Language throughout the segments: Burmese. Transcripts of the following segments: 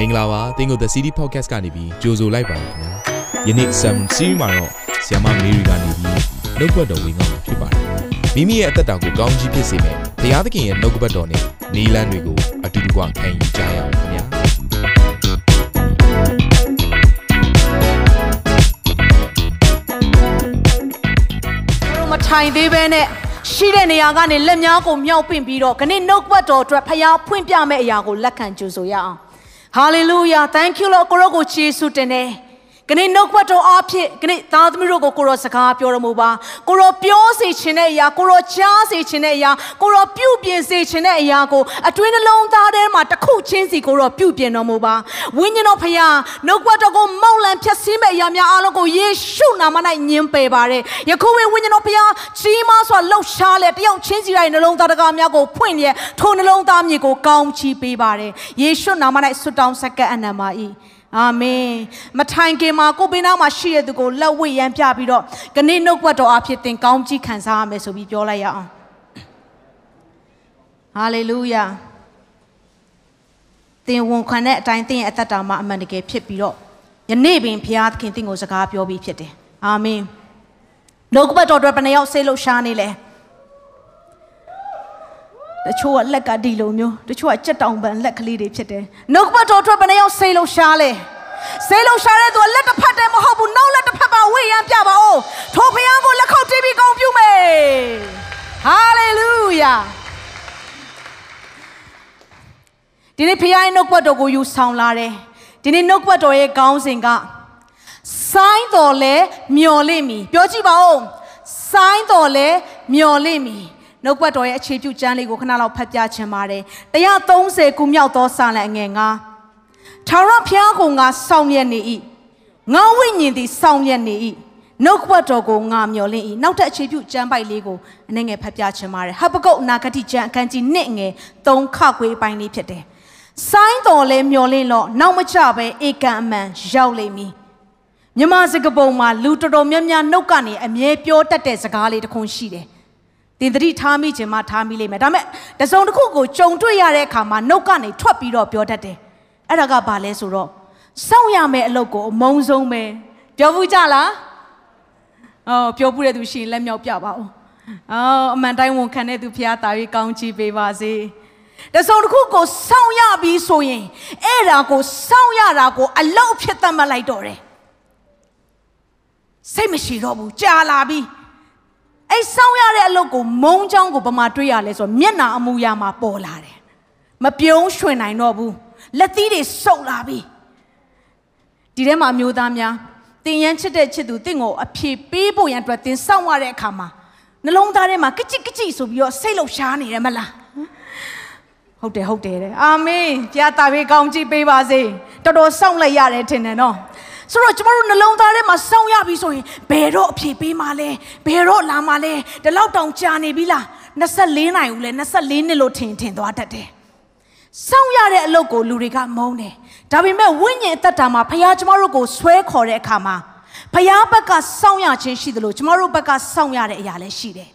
မင်္ဂလာပါသင်ကို The City Podcast ကနေပြီးကြိုဆိုလိုက်ပါခင်ဗျာယနေ့ Sam Series မှာတော့ဆီယမမေရီကနေပြီးနှုတ်ဘတ်တော်ဝင်ကောင်းမှာဖြစ်ပါတယ်မိမိရဲ့အသက်တာကိုကောင်းကြီးဖြစ်စေမယ့်ဘုရားသခင်ရဲ့နှုတ်ကပတ်တော်နဲ့နီလန်းတွေကိုအတူတူကခံယူကြရအောင်ခင်ဗျာတို့မထိုင်သေးပဲနဲ့ရှိတဲ့နေရာကနေလက်များကိုမြောက်ပင့်ပြီးတော့ခဏနှုတ်ပတ်တော်အတွက်ဖျားဖွင့်ပြမယ့်အရာကိုလက်ခံကြိုဆိုရအောင် hallelujah thank you လို့ကိုရောကိုချီးဆုတင်တယ် ခဏနှုတ်ပတ်တော်အားဖြင့်ခဏသားသမီးတို့ကိုကိုရောစကားပြောတော်မူပါကိုရောပြောစေခြင်းတဲ့အရာကိုရောကြားစေခြင်းတဲ့အရာကိုရောပြုပြင်စေခြင်းတဲ့အရာကိုအတွင်းနှလုံးသားထဲမှာတစ်ခုချင်းစီကိုရောပြုပြင်တော်မူပါဝိညာဉ်တော်ဖျားနှုတ်ပတ်တော်ကိုမောက်လံဖြတ်စည်းမဲ့အရာများအားလုံးကိုယေရှုနာမ၌ညင်ပယ်ပါတယ်ယခုဝိညာဉ်တော်ဖျားကြီးမားစွာလှုပ်ရှားလေတယောက်ချင်းစီတိုင်းနှလုံးသားတကားများကိုဖွင့်လျက်ထိုနှလုံးသားမြေကိုကောင်းချီးပေးပါတယ်ယေရှုနာမ၌ဆုတောင်းဆက်ကပ်အနံပါ၏ အာမင်မထိုင်ခင်မှာကိုယ်ပင်နာမှာရှိတဲ့သူကိုလက်ဝှေ့ရမ်းပြပြီးတော့ခဏနှုတ်ပတ်တော်အဖြစ်သင်ကောင်းကြီးခံစားရမယ်ဆိုပြီးပြောလိုက်ရအောင်ဟာလေလုယာသင်ဝန်ခံတဲ့အတိုင်းသင်ရဲ့အသက်တာမှာအမှန်တကယ်ဖြစ်ပြီးတော့ယနေ့ပင်ဘုရားသခင်သင်ကိုစကားပြောပြီးဖြစ်တယ်အာမင်နှုတ်ပတ်တော်အတွက်ဘယ်နှယောက်ဆေးလို့ရှားနေလဲ တချို့ကလက်ကဒီလိုမျိုးတချို့ကကြက်တောင်ပန်လက်ကလေးတွေဖြစ်တယ်နှုတ်ပတ်တော်အတွက်ဘယ်နှယောက်ဆေးလို့ရှားလဲဆေးလို့ရှားတဲ့သူကလက်တစ်ဖက်တည်းမဟုတ်ဘူးနောက်လက်တစ်ဖက်ပါဝေ့ရမ်းပြပါဦးထိုဖခင်ကိုလက်ခုပ်တီးပြီးဂုဏ်ပြုမယ်ဟာလေလုယာဒီနေ့ဖခင်ရဲ့နှုတ်ပတ်တော်ကိုယူဆောင်လာတယ်ဒီနေ့နှုတ်ပတ်တော်ရဲ့ခေါင်းစဉ်ကဆိုင်းတော်လဲမျော်လင့်မီပြောကြည့်ပါဦးဆိုင်းတော်လဲမျော်လင့်မီ နှုတ်ပတ်တော်ရဲ့အခြေပြုကျမ်းလေးကိုခဏလောက်ဖတ်ပြချင်ပါတယ်130ခုမြောက်သောစာလံအငယ်9ထာဝရဘုရားကိုငါဆောင်ရက်နေ၏ငါဝိညာဉ်သည်ဆောင်ရက်နေ၏နှုတ်ပတ်တော်ကိုငါမျော်လင့်၏နောက်ထပ်အခြေပြုကျမ်းပိုက်လေးကိုအနေငယ်ဖတ်ပြချင်ပါတယ်ဟဘကုတ်အနာဂတိကျမ်းအခန်းကြီး1ငယ်3ခခွေးပိုင်းလေးဖြစ်တယ်ဆိုင်းတော်လဲမျော်လင့်လို့နောက်မချပဲဧကံအမှန်ရောက်လိမ့်မည်မြမစကပုံမှာလူတော်တော်များများနှုတ်ကနေအမြဲပြောတတ်တဲ့စကားလေးတစ်ခုရှိတယ် တင်သတိထားမိခြင်းမှထားမိလိမ့်မယ်ဒါပေမဲ့တစုံတစ်ခုကိုကြုံတွေ့ရတဲ့အခါမှာနှုတ်ကနေထွက်ပြီးတော့ပြောတတ်တယ်အဲ့ဒါကဘာလဲဆိုတော့စောင့်ရမယ့်အလုပ်ကိုအမုန်းဆုံးပဲပြောဘူးကြလားအော်ပြောဘူးတဲ့သူရှိရင်လက်မြောက်ပြပါဦးအော်အမှန်တိုင်းဝန်ခံတဲ့သူဖရားတာ၍ကောင်းချီးပေးပါစေတစုံတစ်ခုကိုစောင့်ရပြီးဆိုရင်အဲ့ဒါကိုစောင့်ရတာကိုအလောက်ဖြစ်သတ်မှတ်လိုက်တော့တယ်စိတ်မရှိတော့ဘူးကြာလာပြီ အဲ့စောင့်ရတဲ့အလုပ်ကိုမုံချောင်းကိုဘမတွေးရလဲဆိုတော့မျက်နာအမူအရာမှာပေါ်လာတယ်မပြုံးရွှင်နိုင်တော့ဘူးလက်သီးတွေစုပ်လာပြီဒီထဲမှာအမျိုးသားများတင်ရန်ချစ်တဲ့ချစ်သူတင့်ကိုအဖြေပေးဖို့ရန်အတွက်တင်စောင့်ရတဲ့အခါမှာနှလုံးသားထဲမှာကကြစ်ကကြစ်ဆိုပြီးတော့စိတ်လှုပ်ရှားနေတယ်မလားဟုတ်တယ်ဟုတ်တယ်တဲ့အာမင်ပြာတာဘေးကောင်းကြည့်ပေးပါစေတော်တော်စောင့်လိုက်ရတယ်ထင်တယ်နော် ဆိုတော့ကျမတို့နှလုံးသားထဲမှာစောင့်ရပြီဆိုရင်ဘယ်တော့အဖြေပေးမှလဲဘယ်တော့လာမှလဲဒီလောက်တောင်ကြာနေပြီလား24နိုင်ဦးလဲ24နှစ်လို့ထင်ထင်သွားတတ်တယ်စောင့်ရတဲ့အလုပ်ကိုလူတွေကမုန်းတယ်ဒါပေမဲ့ဝိညာဉ်အသက်တာမှာဖခင်ကျမတို့ကိုဆွဲခေါ်တဲ့အခါမှာဖခင်ဘက်ကစောင့်ရခြင်းရှိတယ်လို့ကျမတို့ဘက်ကစောင့်ရတဲ့အရာလည်းရှိတယ်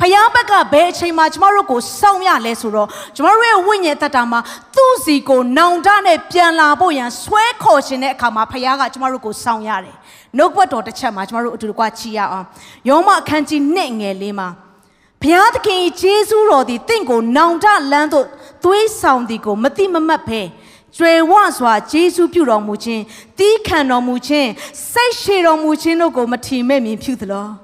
ဖယားဘက်ကဘယ်အချိန်မှာကျမတို့ကိုစောင့်ရလဲဆိုတော့ကျမတို့ရဲ့ဝိညာဉ်သက်တာမှာသူ့စီကိုနောင်တနဲ့ပြန်လာဖို့ရန်ဆွဲခေါ်ခြင်းတဲ့အခါမှာဖယားကကျမတို့ကိုစောင့်ရတယ်။နှုတ်ဘတ်တော်တစ်ချက်မှာကျမတို့အတူတကွချီရအောင်။ယောမအခန်းကြီး2ငယ်လေးမှာဘုရားသခင်ဂျေဇုတော်သည်တင့်ကိုနောင်တလန်းသို့သွေးဆောင်သည်ကိုမတိမမတ်ဖဲကျွယ်ဝစွာဂျေဇုပြုတော်မူခြင်းတီးခံတော်မူခြင်းစိတ်ရှည်တော်မူခြင်းတို့ကိုမထီမဲ့မြင်ဖြူသလော။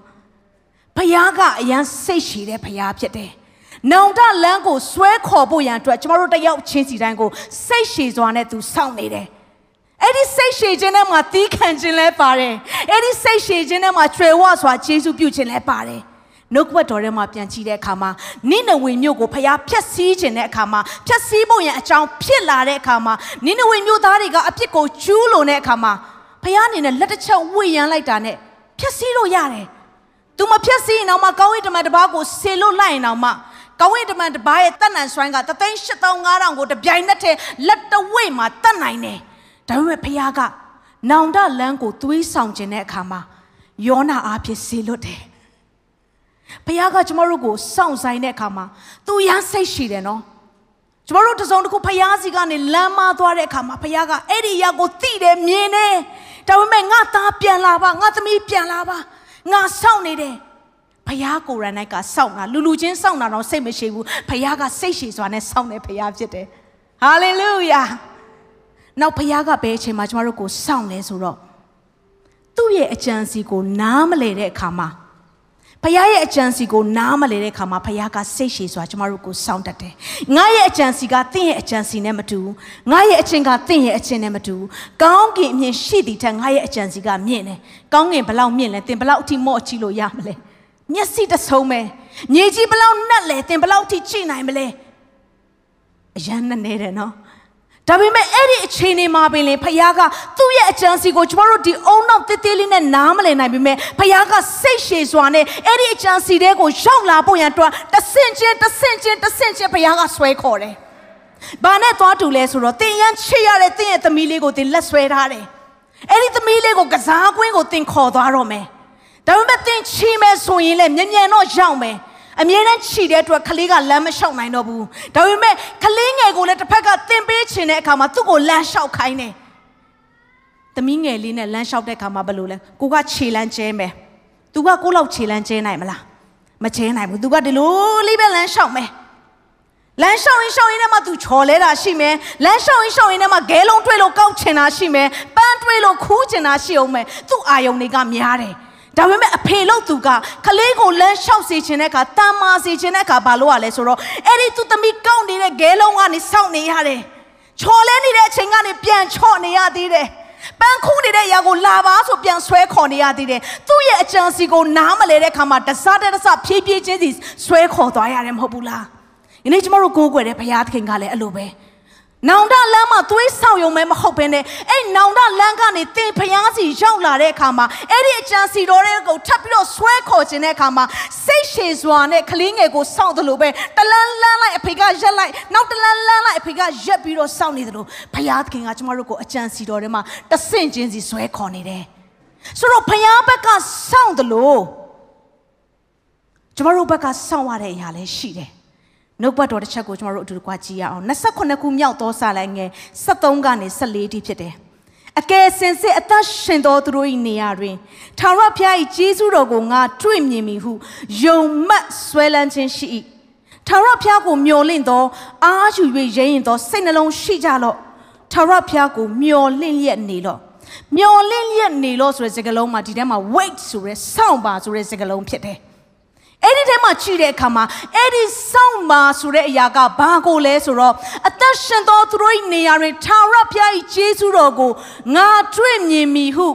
ဖခင်ကအရန်စိတ်ရှည်တဲ့ဖခင်ဖြစ်တယ်။နောင်တလန်းကိုဆွဲခေါ်ဖို့ရန်အတွက်ကျမတို့တယောက်ချင်းစီတိုင်းကိုစိတ်ရှည်စွာနဲ့သူစောင့်နေတယ်။အဲ့ဒီစိတ်ရှည်ခြင်းထဲမှာတီးခံခြင်းလည်းပါတယ်။အဲ့ဒီစိတ်ရှည်ခြင်းထဲမှာကျွယ်ဝစွာဂျေဇုပြုခြင်းလည်းပါတယ်။နှုတ်ကပတ်တော်ထဲမှာပြန်ကြည့်တဲ့အခါမှာနိနဝေမြို့ကိုဖျားဖျက်ဆီးခြင်းတဲ့အခါမှာဖျက်ဆီးဖို့ရန်အကြောင်းဖြစ်လာတဲ့အခါမှာနိနဝေမြို့သားတွေကအပြစ်ကိုကျူးလွန်တဲ့အခါမှာဖျားအနေနဲ့လက်တစ်ချက်ဝေရန်လိုက်တာနဲ့ဖျက်ဆီးလို့ရတယ်။ तू မဖျက်ဆီးရင်တော့မှကောင်းဝိတ္တမန်တစ်ပါးကိုဆေလို့လိုက်ရင်တော့မှကောင်းဝိတ္တမန်တစ်ပါးရဲ့တက်နံဆွမ်းကတသိန်း8500ကိုတပြိုင်နက်တည်းလက်တဝိတ်မှာတတ်နိုင်တယ်။ဒါပေမဲ့ဖျားကနောင်တလန်းကိုသွေးဆောင်ခြင်းတဲ့အခါမှာယောနာအားဖြင့်ဆေလွတ်တယ်။ဘုရားကကျမတို့ကိုစောင့်ဆိုင်တဲ့အခါမှာသူရမ်းစိတ်ရှိတယ်နော်။ကျမတို့တို့တစုံတစ်ခုဖျားစီကနေလမ်းမသွားတဲ့အခါမှာဖျားကအဲ့ဒီရက်ကိုတိတယ်မြင်တယ်ဒါပေမဲ့ငါသားပြန်လာပါငါသမီးပြန်လာပါ ငါစောင့်နေတယ်ဖယားကိုရန်နိုင်ကစောင့်တာလူလူချင်းစောင့်တာတော့စိတ်မရှိဘူးဖယားကစိတ်ရှည်စွာနဲ့စောင့်တဲ့ဖယားဖြစ်တယ်ဟာလေလုယာနောက်ဖယားကဘယ်အချိန်မှာကျမတို့ကိုစောင့်လဲဆိုတော့သူ့ရဲ့အကြံစီကိုနားမလဲတဲ့အခါမှာ ဖခင်ရဲ့အကြံစီကိုနားမလဲတဲ့ခါမှာဖခင်ကစိတ်ရှည်စွာကျမတို့ကိုစောင့်တတ်တယ်။ငါရဲ့အကြံစီကတင့်ရဲ့အကြံစီနဲ့မတူဘူး။ငါရဲ့အချင်းကတင့်ရဲ့အချင်းနဲ့မတူဘူး။ကောင်းကင်အမြင်ရှိသည်ထက်ငါရဲ့အကြံစီကမြင့်တယ်။ကောင်းကင်ဘလောက်မြင့်လဲတင်ဘလောက်အထိမော့အချီလို့ရမလဲ။မျက်စိတဆုံးပဲ။မြေကြီးဘလောက်နှက်လဲတင်ဘလောက်အထိကြည့်နိုင်မလဲ။အရန်နဲ့နေတယ်နော်။ ဒါပေမဲ့အဲ့ဒီအချိန်တွေမှာပင်လေဖခင်ကသူ့ရဲ့အကြံစီကိုကျမတို့ဒီအုံနောက်တစ်သေးလေးနဲ့နားမလည်နိုင်ပေမဲ့ဖခင်ကစိတ်ရှည်စွာနဲ့အဲ့ဒီအကြံစီတွေကိုရောက်လာဖို့ရန်အတွက်တဆင့်ချင်းတဆင့်ချင်းတဆင့်ချင်းဖခင်ကဆွဲခေါ်တယ်။ဘာနဲ့သွားတူလဲဆိုတော့တင်ရန်ချစ်ရတဲ့တင်ရဲ့သမီးလေးကိုတင်လက်ဆွဲထားတယ်။အဲ့ဒီသမီးလေးကိုကစားကွင်းကိုတင်ခေါ်သွားတော့မယ်။ဒါပေမဲ့တင်ချီမယ်ဆိုရင်လည်းမြန်မြန်တော့ရောက်မယ်။ အမြဲတမ်းခြိတဲ့အတွက်ကလေးကလမ်းမလျှောက်နိုင်တော့ဘူးဒါပေမဲ့ကလေးငယ်ကိုလည်းတစ်ဖက်ကတင်ပေးချင်တဲ့အခါမှာသူ့ကိုလမ်းလျှောက်ခိုင်းတယ်သမီးငယ်လေးနဲ့လမ်းလျှောက်တဲ့အခါမှာဘယ်လိုလဲကိုကခြေလမ်းကျဲမယ်သူကကိုလောက်ခြေလမ်းကျဲနိုင်မလားမကျဲနိုင်ဘူးသူကဒီလိုလေးပဲလမ်းလျှောက်မယ်လမ်းလျှောက်ရင်လျှောက်ရင်လည်းမသူချော်လဲတာရှိမယ်လမ်းလျှောက်ရင်လျှောက်ရင်လည်းမဂဲလုံးတွေးလို့ကောက်ချင်တာရှိမယ်ပန်းတွေးလို့ခူးချင်တာရှိအောင်မယ်သူ့အာယုံတွေကများတယ် ဒါပေမဲ့အဖေလို့သူကကလေးကိုလမ်းလျှောက်စေခြင်းတဲ့အခါတမ်းမာစေခြင်းတဲ့အခါဘာလို့ ਆ လဲဆိုတော့အဲ့ဒီသူသမီးကောက်နေတဲ့ဂဲလုံးကနေစောင့်နေရတယ်ချော်လဲနေတဲ့အချိန်ကနေပြန်ချော့နေရသေးတယ်ပန်းခုနေတဲ့ຢာကိုလာပါဆိုပြန်ဆွဲခေါ်နေရသေးတယ်သူ့ရဲ့အကြံစီကိုနားမလဲတဲ့ခါမှာတစားတစဖြည်းဖြည်းချင်းစီဆွဲခေါ်သွားရတယ်မဟုတ်ဘူးလားဒီနေ့ကျမတို့ကိုးကွယ်တဲ့ဘုရားသခင်ကလည်းအဲ့လိုပဲ နောင်တလမ်းမှာသွေးဆောင်ယုံမဲမဟုတ်ဘဲနဲ့အဲ့နောင်တလမ်းကနေတင်ဖျားစီရောက်လာတဲ့အခါမှာအဲ့ဒီအကြံစီတော်တွေကိုထပ်ပြီးတော့ဆွဲခေါ်ခြင်းတဲ့အခါမှာစိတ်ရှည်စွာနဲ့ကလေးငယ်ကိုစောင့်တယ်လို့ပဲတလန်းလန်းလိုက်အဖေကရက်လိုက်နောက်တလန်းလန်းလိုက်အဖေကရက်ပြီးတော့စောင့်နေတယ်လို့ဖျားသခင်ကကျမတို့ကိုအကြံစီတော်တွေမှာတဆင့်ချင်းစီဆွဲခေါ်နေတယ်ဆိုတော့ဖျားဘက်ကစောင့်တယ်လို့ကျမတို့ဘက်ကစောင့်ရတဲ့အရာလည်းရှိတယ် နှုတ်ပတ်တော်တစ်ချက်ကိုကျွန်တော်တို့အတူတကွကြည့်ရအောင်28ခုမြောက်သောစာလိုင်းငယ်73ကနေ14တိဖြစ်တယ်အကယ်စင်စစ်အသက်ရှင်သောသူတို့၏နေရာတွင်ထာဝရဘုရား၏ကျေးဇူးတော်ကိုငါတွေ့မြင်မိဟုယုံမှတ်ဆွဲလန်းခြင်းရှိ၏ထာဝရဘုရားကိုမျှော်လင့်သောအာယူ၍ရဲရင်သောစိတ်နှလုံးရှိကြလော့ထာဝရဘုရားကိုမျှော်လင့်လျက်နေလော့မျော်လင့်လျက်နေလို့ဆိုတဲ့စကားလုံးမှာဒီထဲမှာ wait ဆိုရဲစောင့်ပါဆိုတဲ့စကားလုံးဖြစ်တယ် အဲ့ဒီထဲမှာကြည့်တဲ့အခါမှာအဲ့ဒီစောင့်မာဆိုတဲ့အရာကဘာကိုလဲဆိုတော့အသက်ရှင်သောသူတို့၏နေရာတွင်ထာဝရဘုရား၏ကျေးဇူးတော်ကိုငါတွေ့မြင်မိဟု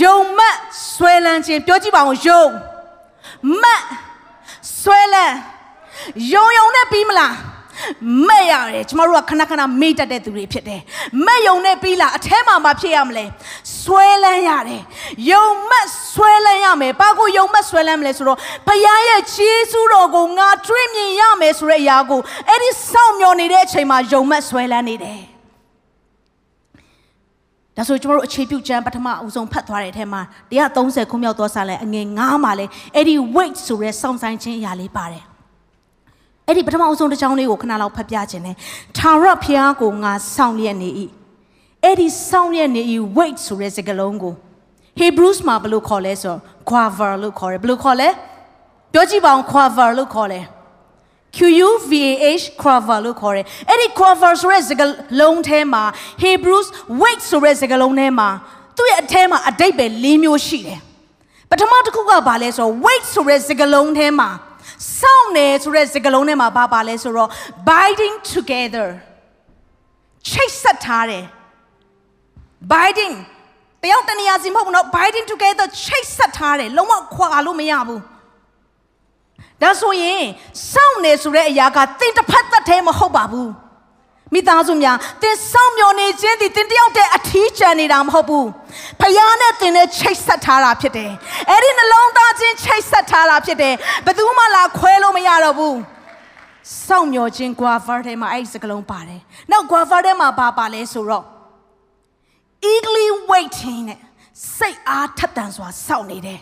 ယုံမတ်ဆွဲလန်းခြင်းပြောကြည့်ပါဦးယုံမတ်ဆွဲလန်းယုံယုံနဲ့ပြီးမလား မဲ့ရတယ်ကျမတို့ကခဏခဏမေ့တတ်တဲ့သူတွေဖြစ်တယ်မဲ့ယုံနဲ့ပြီးလားအแทမှာမဖြစ်ရမလဲဆွဲလန်းရတယ်ယုံမက်ဆွဲလန်းရမယ်ဘာကိုယုံမက်ဆွဲလန်းမလဲဆိုတော့ဘုရားရဲ့ခြေဆုတော်ကိုငါတွေ့မြင်ရမယ်ဆိုတဲ့အရာကိုအဲ့ဒီစောင့်မျှော်နေတဲ့အချိန်မှာယုံမက်ဆွဲလန်းနေတယ်ဒါဆိုကျွန်တော်တို့အခြေပြုကျမ်းပထမအဦးဆုံးဖတ်သွားတဲ့အထက်မှာ130ခုမြောက်သောစာလဲအငယ်9မှာလဲအဲ့ဒီ wait ဆိုတဲ့စောင့်ဆိုင်ခြင်းအရာလေးပါတယ် အဲ့ဒီပထမအဆုံးတစ်ကြောင်းလေးကိုခဏလောက်ဖတ်ပြခြင်းနဲ့ထာဝရဘုရားကိုငါစောင့်လျက်နေ၏အဲ့ဒီစောင့်လျက်နေ၏ wait ဆိုတဲ့စကားလုံးကို Hebrews မှာဘယ်လိုခေါ်လဲဆိုတော့ quaver လို့ခေါ်တယ်ဘယ်လိုခေါ်လဲပြောကြည့်ပါဦး quaver လို့ခေါ်တယ် Q U V A H quaver လို့ခေါ်တယ်အဲ့ဒီ quaver ဆိုတဲ့စကားလုံးထဲမှာ Hebrews wait ဆိုတဲ့စကားလုံးထဲမှာသူ့ရဲ့အထဲမှာအတိတ်ပဲ၄မျိုးရှိတယ်ပထမတစ်ခုကဘာလဲဆိုတော့ wait ဆိုတဲ့စကားလုံးထဲမှာ စောင့်နေဆိုတဲ့စကားလုံးထဲမှာဘာပါလဲဆိုတော့ binding together ချိတ်ဆက်ထားတယ် binding တယောက်တနေရာစီမဟုတ်ဘူးနော် binding together ချိတ်ဆက်ထားတယ်လုံးဝခွာလို့မရဘူးဒါဆိုရင်စောင့်နေဆိုတဲ့အရာကတင်တစ်ဖက်သက်တည်းမဟုတ်ပါဘူး မိသားစုများတင်ဆောင်မျောနေခြင်းဒီတင်တယောက်တည်းအထီးကျန်နေတာမဟုတ်ဘူးဖယားနဲ့တင်နဲ့ချိတ်ဆက်ထားတာဖြစ်တယ်အဲ့ဒီနှလုံးသားချင်းချိတ်ဆက်ထားတာဖြစ်တယ်ဘယ်သူမှလာခွဲလို့မရတော့ဘူးစောင့်မျောခြင်း guava ထဲမှာအဲ့ဒီစကလုံးပါတယ်နောက် guava ထဲမှာဘာပါလဲဆိုတော့ eagerly waiting နဲ့စိတ်အားထက်သန်စွာစောင့်နေတယ်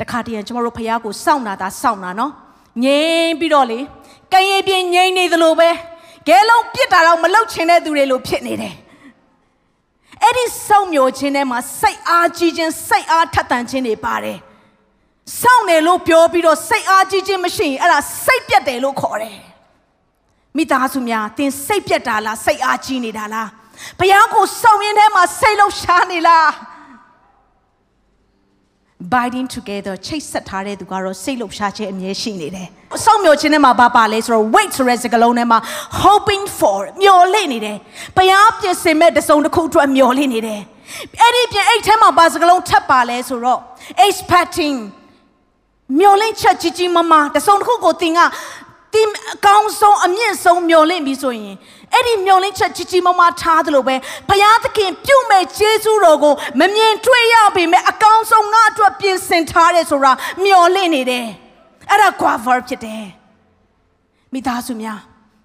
တခါတည်းကျွန်တော်တို့ဖယားကိုစောင့်တာဒါစောင့်တာနော်ငြိမ်ပြီးတော့လေကံရည်ပြင်းငြိမ်နေသလိုပဲ ကဲလုံးပြစ်တာတော့မလုတ်ချင်တဲ့သူတွေလိုဖြစ်နေတယ်အဲ့ဒီစောင့်မျှော်ခြင်းထဲမှာစိတ်အားကြီးခြင်းစိတ်အားထက်သန်ခြင်းတွေပါတယ်စောင့်တယ်လို့ပြောပြီးတော့စိတ်အားကြီးခြင်းမရှိရင်အဲ့ဒါစိတ်ပြတ်တယ်လို့ခေါ်တယ်မိသားစုများသင်စိတ်ပြတ်တာလားစိတ်အားကြီးနေတာလားဘုရားကိုစောင့်ရင်းထဲမှာစိတ်လှရှားနေလား binding together ချိတ်ဆက်ထားတဲ့သူကတော့စိတ်လှုပ်ရှားခြင်းအမြဲရှိနေတယ်။အဆောင်မျှော်ခြင်းထဲမှာဘာပါလဲဆိုတော့ wait ဆိုတဲ့စကားလုံးထဲမှာ hoping for မျှော်လင့်နေတယ်။ဘုရားပြင်ဆင်မဲ့တစုံတစ်ခုအတွက်မျှော်လင့်နေတယ်။အဲ့ဒီပြင်အဲ့ထဲမှာဘာစကားလုံးထပ်ပါလဲဆိုတော့ expecting မျောလင့်ချက်ကြီးကြီးမားမားတစုံတစ်ခုကိုသင်ကတင်အကောင်းဆုံးအမြင့်ဆုံးမျောလင့်ပြီဆိုရင် အဲ့ဒီမျောလင့်ချက်ကြီးကြီးမားမားထားသလိုပဲဘုရားသခင်ပြုမဲ့ကျေးဇူးတော်ကိုမမြင်တွေ့ရပေမဲ့အကောင်းဆုံးငါအတွက်ပြင်ဆင်ထားတယ်ဆိုတာမျောလင့်နေတယ်အဲ့ဒါ cover ဖြစ်တယ်မိသားစုများ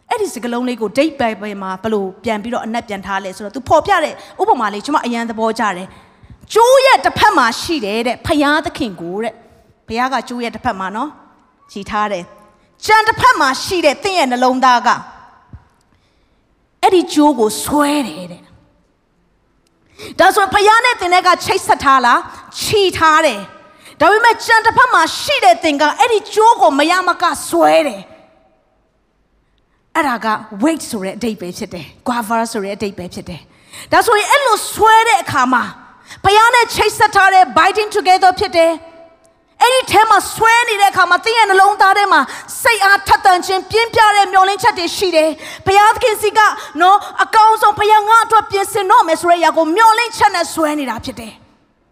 အဲ့ဒီစကလုံးလေးကိုဒိတ်ပိုင်ပိုင်မှာဘလို့ပြန်ပြီးတော့အနက်ပြန်ထားလဲဆိုတော့ तू ပေါ်ပြတဲ့ဥပမာလေးကျွန်မအရန်သဘောကျတယ်ကျိုးရဲ့တစ်ဖက်မှာရှိတယ်တဲ့ဖယားသခင်ကိုတဲ့ဘုရားကကျိုးရဲ့တစ်ဖက်မှာနော်ကြည်ထားတယ်ကြံတစ်ဖက်မှာရှိတဲ့တင့်ရဲ့နှလုံးသားက အဲ့ဒီကျိုးကိုဆွဲတယ်တဲ့ဒါဆိုဖယားနဲ့တင်တဲ့ကချိတ်ဆက်ထားလားခြီထားတယ်ဒါပေမဲ့ကြံတစ်ဖက်မှာရှိတဲ့တင်ကအဲ့ဒီကျိုးကိုမရမကဆွဲတယ်အဲ့ဒါက weight ဆိုတဲ့အဓိပ္ပာယ်ဖြစ်တယ် guava ဆိုတဲ့အဓိပ္ပာယ်ဖြစ်တယ်ဒါဆိုရင်အဲ့လိုဆွဲတဲ့အခါမှာဘုရားနဲ့ချိတ်ဆက်ထားတဲ့ biting together ဖြစ်တယ် အဲ့ဒီထဲမှာဆွဲနေတဲ့အခါမှာသင်ရဲ့နှလုံးသားထဲမှာစိတ်အားထက်သန်ခြင်းပြင်းပြတဲ့မျောလင်းချက်တွေရှိတယ်။ဘုရားသခင်စီကနော်အကောင်းဆုံးဘုရားငါအတွက်ပြင်ဆင်တော့မယ်ဆိုတဲ့အရာကိုမျောလင်းချက်နဲ့ဆွဲနေတာဖြစ်တယ်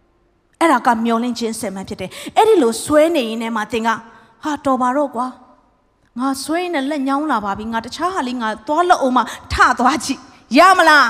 ။အဲ့ဒါကမျောလင်းခြင်းစင်မှန်ဖြစ်တယ်။အဲ့ဒီလိုဆွဲနေရင်ထဲမှာသင်ကဟာတော်ပါတော့ကွာ။ငါဆွဲနေလက်ညောင်းလာပါပြီ။ငါတခြားဟာလေးငါသွားလို့အောင်မထသွားကြည့်။ရမလား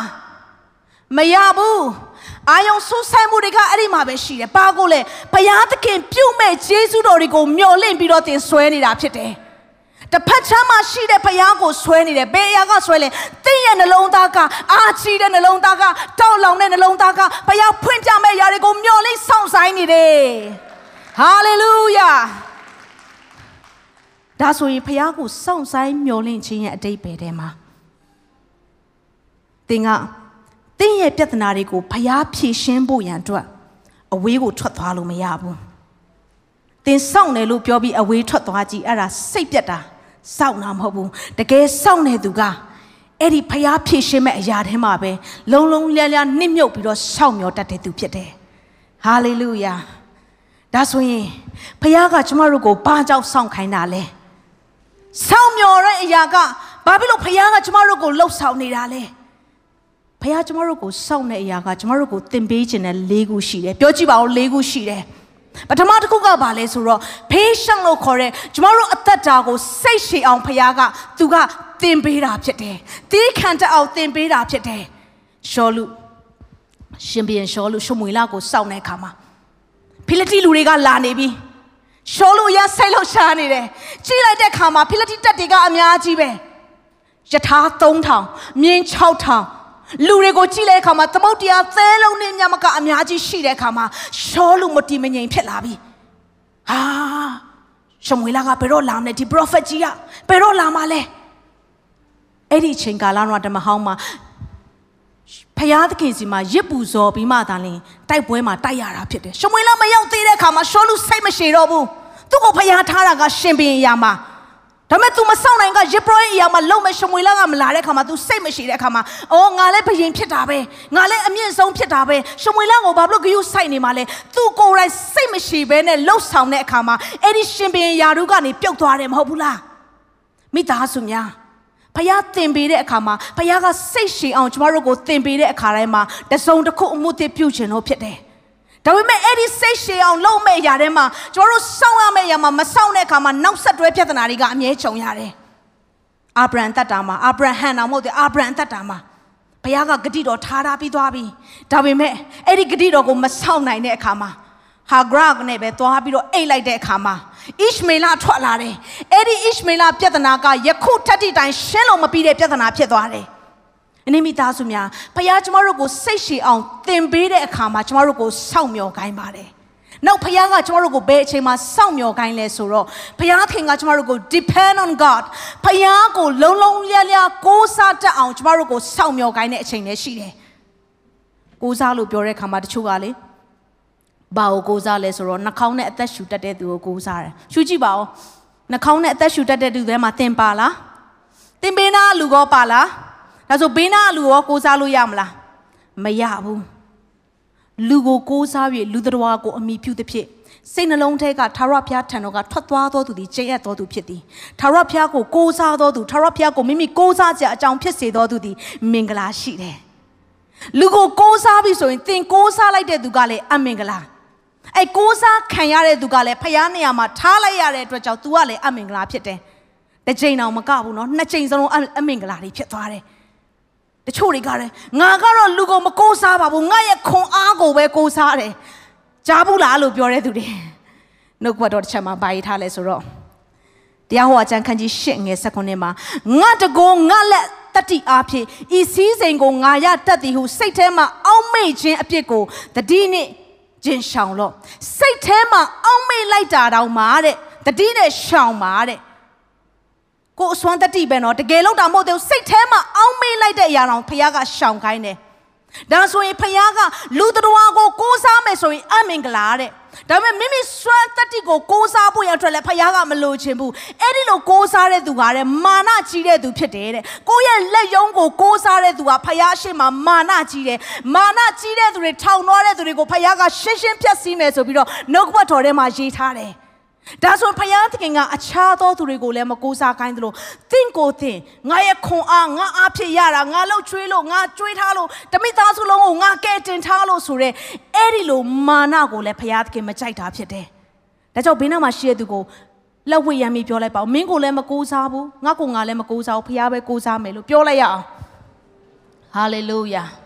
။မရဘူး။ အာယုံဆူဆိုင်မှုတွေကအဲ့ဒီမှာပဲရှိတယ်။ဘာကိုလဲဘုရားသခင်ပြုမဲ့ဂျေဇုတော်တွေကိုမျှော်လင့်ပြီးတော့တင်ဆွဲနေတာဖြစ်တယ်။တစ်ဖက်ချမ်းမှာရှိတဲ့ဘုရားကိုဆွဲနေတယ်။ဘယ်အရာကဆွဲလဲ။သင်ရဲ့နှလုံးသားကအာချီတဲ့နှလုံးသားကတောက်လောင်တဲ့နှလုံးသားကဘုရားဖွင့်ပြမဲ့ຢာတွေကိုမျှော်လင့်ဆောင်ဆိုင်နေတယ်။ဟာလေလုယာ။ဒါဆိုရင်ဘုရားကိုစောင့်ဆိုင်မျှော်လင့်ခြင်းရဲ့အတိတ်ပဲထဲမှာသင်က သင်ရဲ့ပြဿနာတွေကိုဖျားဖြေရှင်းဖို့ရန်အတွက်အဝေးကိုထွက်သွားလို့မရဘူးသင်စောင့်တယ်လို့ပြောပြီးအဝေးထွက်သွားကြည့်အဲ့ဒါစိတ်ပြတ်တာစောင့်တာမဟုတ်ဘူးတကယ်စောင့်နေသူကအဲ့ဒီဖျားဖြေရှင်းမဲ့အရာထဲမှာပဲလုံလုံလျလျနှိမ့်မြုပ်ပြီးတော့စောင့်မျောတတ်တဲ့သူဖြစ်တယ်ဟာလေလုယာဒါဆိုရင်ဖျားကကျမတို့ကိုဘာကြောင့်စောင့်ခိုင်းတာလဲစောင့်မျောတဲ့အရာကဘာဖြစ်လို့ဖျားကကျမတို့ကိုလှုပ်ဆောင်နေတာလဲ ဖခင်ကျမတို့ကိုစောင့်တဲ့အရာကကျမတို့ကိုသင်ပေးခြင်းနဲ့၄ခုရှိတယ်ပြောကြည့်ပါဦး၄ခုရှိတယ်ပထမတစ်ခုကဘာလဲဆိုတော့ patient လို့ခေါ်တဲ့ကျမတို့အသက်တာကိုစိတ်ရှည်အောင်ဖခင်ကသူကသင်ပေးတာဖြစ်တယ်တီးခံတတ်အောင်သင်ပေးတာဖြစ်တယ်ရှောလူရှင်ဘီယန်ရှောလူရှမွေလာကိုစောင့်တဲ့အခါမှာဖိလိတိလူတွေကလာနေပြီရှောလူရဆိတ်လို့ရှားနေတယ်ကြည့်လိုက်တဲ့အခါမှာဖိလိတိတက်တွေကအများကြီးပဲယထာ3000မြင်း6000 လူတွေကိုကြည့်တဲ့အခါမှာသမုတ်တရားသဲလုံးနဲ့ညမကအများကြီးရှိတဲ့အခါမှာရှောလူမတီမငြိမ်ဖြစ်လာပြီဟာရှမွေလာကဘယ်တော့လာမလဲဒီ prophet ကြီးကဘယ်တော့လာမှာလဲအဲ့ဒီချိန်ကာလတော့ဓမ္မဟောင်းမှာဖယားသခင်စီမှာရစ်ပူဇော်ပြီးမှသာလင်တိုက်ပွဲမှာတိုက်ရတာဖြစ်တယ်ရှမွေလာမရောက်သေးတဲ့အခါမှာရှောလူစိတ်မရှိတော့ဘူးသူ့ကိုဖယားထားတာကရှင်ဘင်အရာမှာ ဒါပေမဲ့ तू မဆောင်နိုင်ကရစ်ပရိုရဲ့အရာမှာလုံမဲ့ရှမွေလာကမလာတဲ့ခါမှာ तू စိတ်မရှိတဲ့ခါမှာအော်ငါလည်းဘယင်ဖြစ်တာပဲငါလည်းအမြင့်ဆုံးဖြစ်တာပဲရှမွေလာကိုဘာလို့ဂယုစိုက်နေမှာလဲ तू ကိုယ်တိုင်စိတ်မရှိဘဲနဲ့လှုပ်ဆောင်တဲ့အခါမှာအဲ့ဒီရှင်ဘင်ယာတို့ကနေပြုတ်သွားတယ်မဟုတ်ဘူးလားမိသားစုများဖခင်သင်ပေးတဲ့အခါမှာဖခင်ကစိတ်ရှည်အောင်ကျမတို့ကိုသင်ပေးတဲ့အခါတိုင်းမှာတစုံတစ်ခုအမှုတစ်ပြုခြင်းလို့ဖြစ်တယ်။ ဒါပေမဲ့အဲ့ဒီစိတ်ရှည်အောင်လုပ်မဲ့အရာတွေမှာကျွန်တော်တို့စောင့်ရမယ့်အရာမှာမစောင့်တဲ့အခါမှာနောက်ဆက်တွဲပြဿနာတွေကအမြဲကြုံရတယ်။အာဗြဟံတတ်တာမှာအာဗြဟံတော်မဟုတ်တဲ့အာဗြဟံတတ်တာမှာဘုရားကဂတိတော်ထားထားပြီးသွားပြီ။ဒါပေမဲ့အဲ့ဒီဂတိတော်ကိုမစောင့်နိုင်တဲ့အခါမှာဟာဂရကနဲ့ပဲသွားပြီးတော့အိတ်လိုက်တဲ့အခါမှာဣရှမေလထွက်လာတယ်။အဲ့ဒီဣရှမေလပြဿနာကယခုထက်တိတိုင်ရှင်းလို့မပြီးတဲ့ပြဿနာဖြစ်သွားတယ်။ အနည်းမိသားစုများဖခင်ကျမတို့ကိုစိတ်ရှည်အောင်သင်ပေးတဲ့အခါမှာကျမတို့ကိုစောင့်မျှော်ခိုင်းပါတယ်။နောက်ဖခင်ကကျမတို့ကိုဘယ်အချိန်မှာစောင့်မျှော်ခိုင်းလဲဆိုတော့ဖခင်ခင်ကကျမတို့ကို depend on God ဖခင်ကိုလုံလုံလျလျကိုးစားတတ်အောင်ကျမတို့ကိုစောင့်မျှော်ခိုင်းတဲ့အချိန်လည်းရှိတယ်ကိုးစားလို့ပြောတဲ့ခါမှာတချို့ကလေဘာကိုကိုးစားလဲဆိုတော့နှာခေါင်းနဲ့အသက်ရှူတတ်တဲ့သူကိုကိုးစားတယ်ရှူကြည့်ပါဦးနှာခေါင်းနဲ့အသက်ရှူတတ်တဲ့သူတွေမှာသင်ပါလားသင်ဘေးနာလူကောပါလား ဒါဆိုဘေးနာလူရောကိုးစားလို့ရမလားမရဘူးလူကိုကိုးစားပြီးလူတော်ကိုအမိပြုသဖြင့်စိတ်နှလုံးထဲကထာဝရဘုရားထံတော်ကထွက်သွားသောသူသည်ကျင့်ရသောသူဖြစ်သည်ထာဝရဘုရားကိုကိုးစားသောသူထာဝရဘုရားကိုမိမိကိုးစားကြအကြောင်းဖြစ်စေသောသူသည်မင်္ဂလာရှိတယ်လူကိုကိုးစားပြီဆိုရင်သင်ကိုးစားလိုက်တဲ့သူကလည်းအမင်္ဂလာအဲကိုးစားခံရတဲ့သူကလည်းဖယားနေရာမှာထားလိုက်ရတဲ့အတွက်ကြောင့် तू ကလည်းအမင်္ဂလာဖြစ်တယ်တစ်ချိန်တောင်မကဘူးเนาะနှစ်ချိန်စလုံးအမင်္ဂလာတွေဖြစ်သွားတယ် တချို့တွေကလည်းငါကတော့လူကိုမကိုးစားပါဘူးငါရဲ့ခွန်အားကိုပဲကိုးစားတယ်ကြားဘူးလားလို့ပြောတဲ့သူတွေနှုတ်ကပတ်တော်တစ်ချက်မှာပါရေးထားလဲဆိုတော့တရားဟောအကျမ်းခန်းကြီး၈ငယ်၁၉မှာငါတကောငါလက်တတိအားဖြင့်ဤစည်းစိမ်ကိုငါရတတ်သည်ဟုစိတ်ထဲမှာအောက်မေ့ခြင်းအပြစ်ကိုတတိနှင့်ကျင်ရှောင်လို့စိတ်ထဲမှာအောက်မေ့လိုက်တာတောင်မှတဲ့တတိနဲ့ရှောင်ပါတဲ့ ကိုအစွမ်းတတိပဲနော်တကယ်လို့တာမဟုတ်သေးဘူးစိတ်ထဲမှာအောက်မေ့လိုက်တဲ့အရာတောင်ဖခင်ကရှောင်ခိုင်းတယ်ဒါဆိုရင်ဖခင်ကလူတော်ကိုကိုးစားမယ်ဆိုရင်အမင်္ဂလာတဲ့ဒါပေမဲ့မိမိစွမ်းတတ္တိကိုကိုးစားဖို့ရအတွက်လည်းဖခင်ကမလိုချင်ဘူးအဲ့ဒီလိုကိုးစားတဲ့သူကတဲ့မာနကြီးတဲ့သူဖြစ်တယ်တဲ့ကိုယ့်ရဲ့လက်ယုံကိုကိုးစားတဲ့သူကဖခင်ရှေ့မှာမာနကြီးတယ်မာနကြီးတဲ့သူတွေထောင်သွားတဲ့သူတွေကိုဖခင်ကရှင်းရှင်းဖြတ်စည်းမယ်ဆိုပြီးတော့နှုတ်ကပတ်တော်ထဲမှာရေးထားတယ် ဒါဆိုဘုရားသခင်ကအခြားသောသူတွေကိုလည်းမကိုးစားခိုင်းသလိုတင့်ကိုတင့်ငါရဲ့ခွန်အားငါအားဖြစ်ရတာငါလှုပ်ချွေးလို့ငါကြွေးထားလို့တမိသားစုလုံးကိုငါကဲတင်ထားလို့ဆိုတဲ့အဲ့ဒီလိုမာနကိုလည်းဘုရားသခင်မကြိုက်တာဖြစ်တယ်။ဒါကြောင့်ဘေးနားမှာရှိတဲ့သူကိုလက်ဝှေ့ရမ်းပြီးပြောလိုက်ပါဦးမင်းကိုလည်းမကိုးစားဘူးငါကိုငါလည်းမကိုးစားဘူးဘုရားပဲကိုးစားမယ်လို့ပြောလိုက်ရအောင်။ဟာလေလုယာ။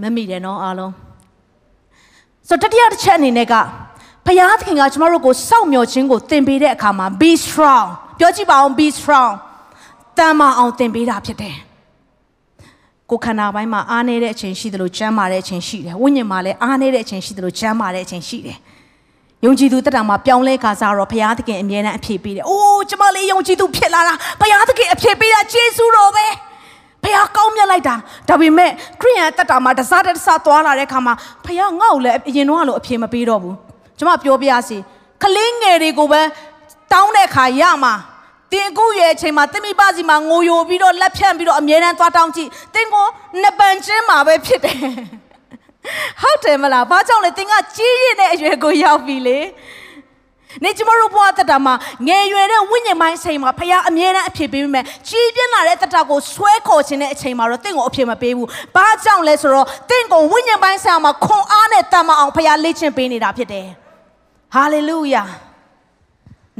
မမိတယ်နော်အားလုံး ဆိုတတိယတစ်ချက်အနေနဲ့ကဘုရားသခင်ကကျမတို့ကိုစောင့်မျှော်ခြင်းကိုသင်ပေးတဲ့အခါမှာ be strong ပြောကြည့်ပါအောင် be strong တမ်းမအောင်သင်ပေးတာဖြစ်တယ်ကိုခန္ဓာပိုင်းမှာအားနေတဲ့အချိန်ရှိတယ်လို့ကျမ်းမာတဲ့အချိန်ရှိတယ်ဝိညာဉ်မှာလည်းအားနေတဲ့အချိန်ရှိတယ်လို့ကျမ်းမာတဲ့အချိန်ရှိတယ်ယုံကြည်သူတက်တာမှာပြောင်းလဲခါစားတော့ဘုရားသခင်အမြဲတမ်းအဖြေပေးတယ်။အိုးကျမလေးယုံကြည်သူဖြစ်လာတာဘုရားသခင်အဖြေပေးတာယေရှုတော်ပဲ။ ဖះကောင်းမြတ်လိုက်တာဒါပေမဲ့ခရိယန်တက်တာမှာတစားတစားသွားလာတဲ့ခါမှာဖះငါ့ကိုလည်းအရင်တော့လို့အဖြေမပေးတော့ဘူးကျွန်မပြောပြရစီကလေးငယ်တွေကိုပဲတောင်းတဲ့ခါရမှာတင်ကူရဲ့အချိန်မှာတမိပစီမှာငိုယိုပြီးတော့လက်ဖြန့်ပြီးတော့အမြဲတမ်းသွားတောင်းကြည့်တင်ကိုနှစ်ပန်ချင်းမှာပဲဖြစ်တယ်ဟုတ်တယ်မလားဘာကြောင့်လဲတင်ကကြီးရည်တဲ့အရွယ်ကိုရောက်ပြီလေ နေကျမတို့ဘဝတတမှာငယ်ရွယ်တဲ့ဝိညာဉ်ပိုင်းချိန်မှာဖခင်အမြဲတမ်းအဖြစ်ပေးမိမယ်ကြီးပြင်းလာတဲ့တတကိုဆွဲခေါ်ခြင်းတဲ့အချိန်မှာတော့တင့်ကိုအဖြစ်မပေးဘူးဘာကြောင့်လဲဆိုတော့တင့်ကိုဝိညာဉ်ပိုင်းဆိုင်မှာခွန်အားနဲ့တတ်မအောင်ဖခင်လေ့ကျင့်ပေးနေတာဖြစ်တယ်ဟာလေလုယာ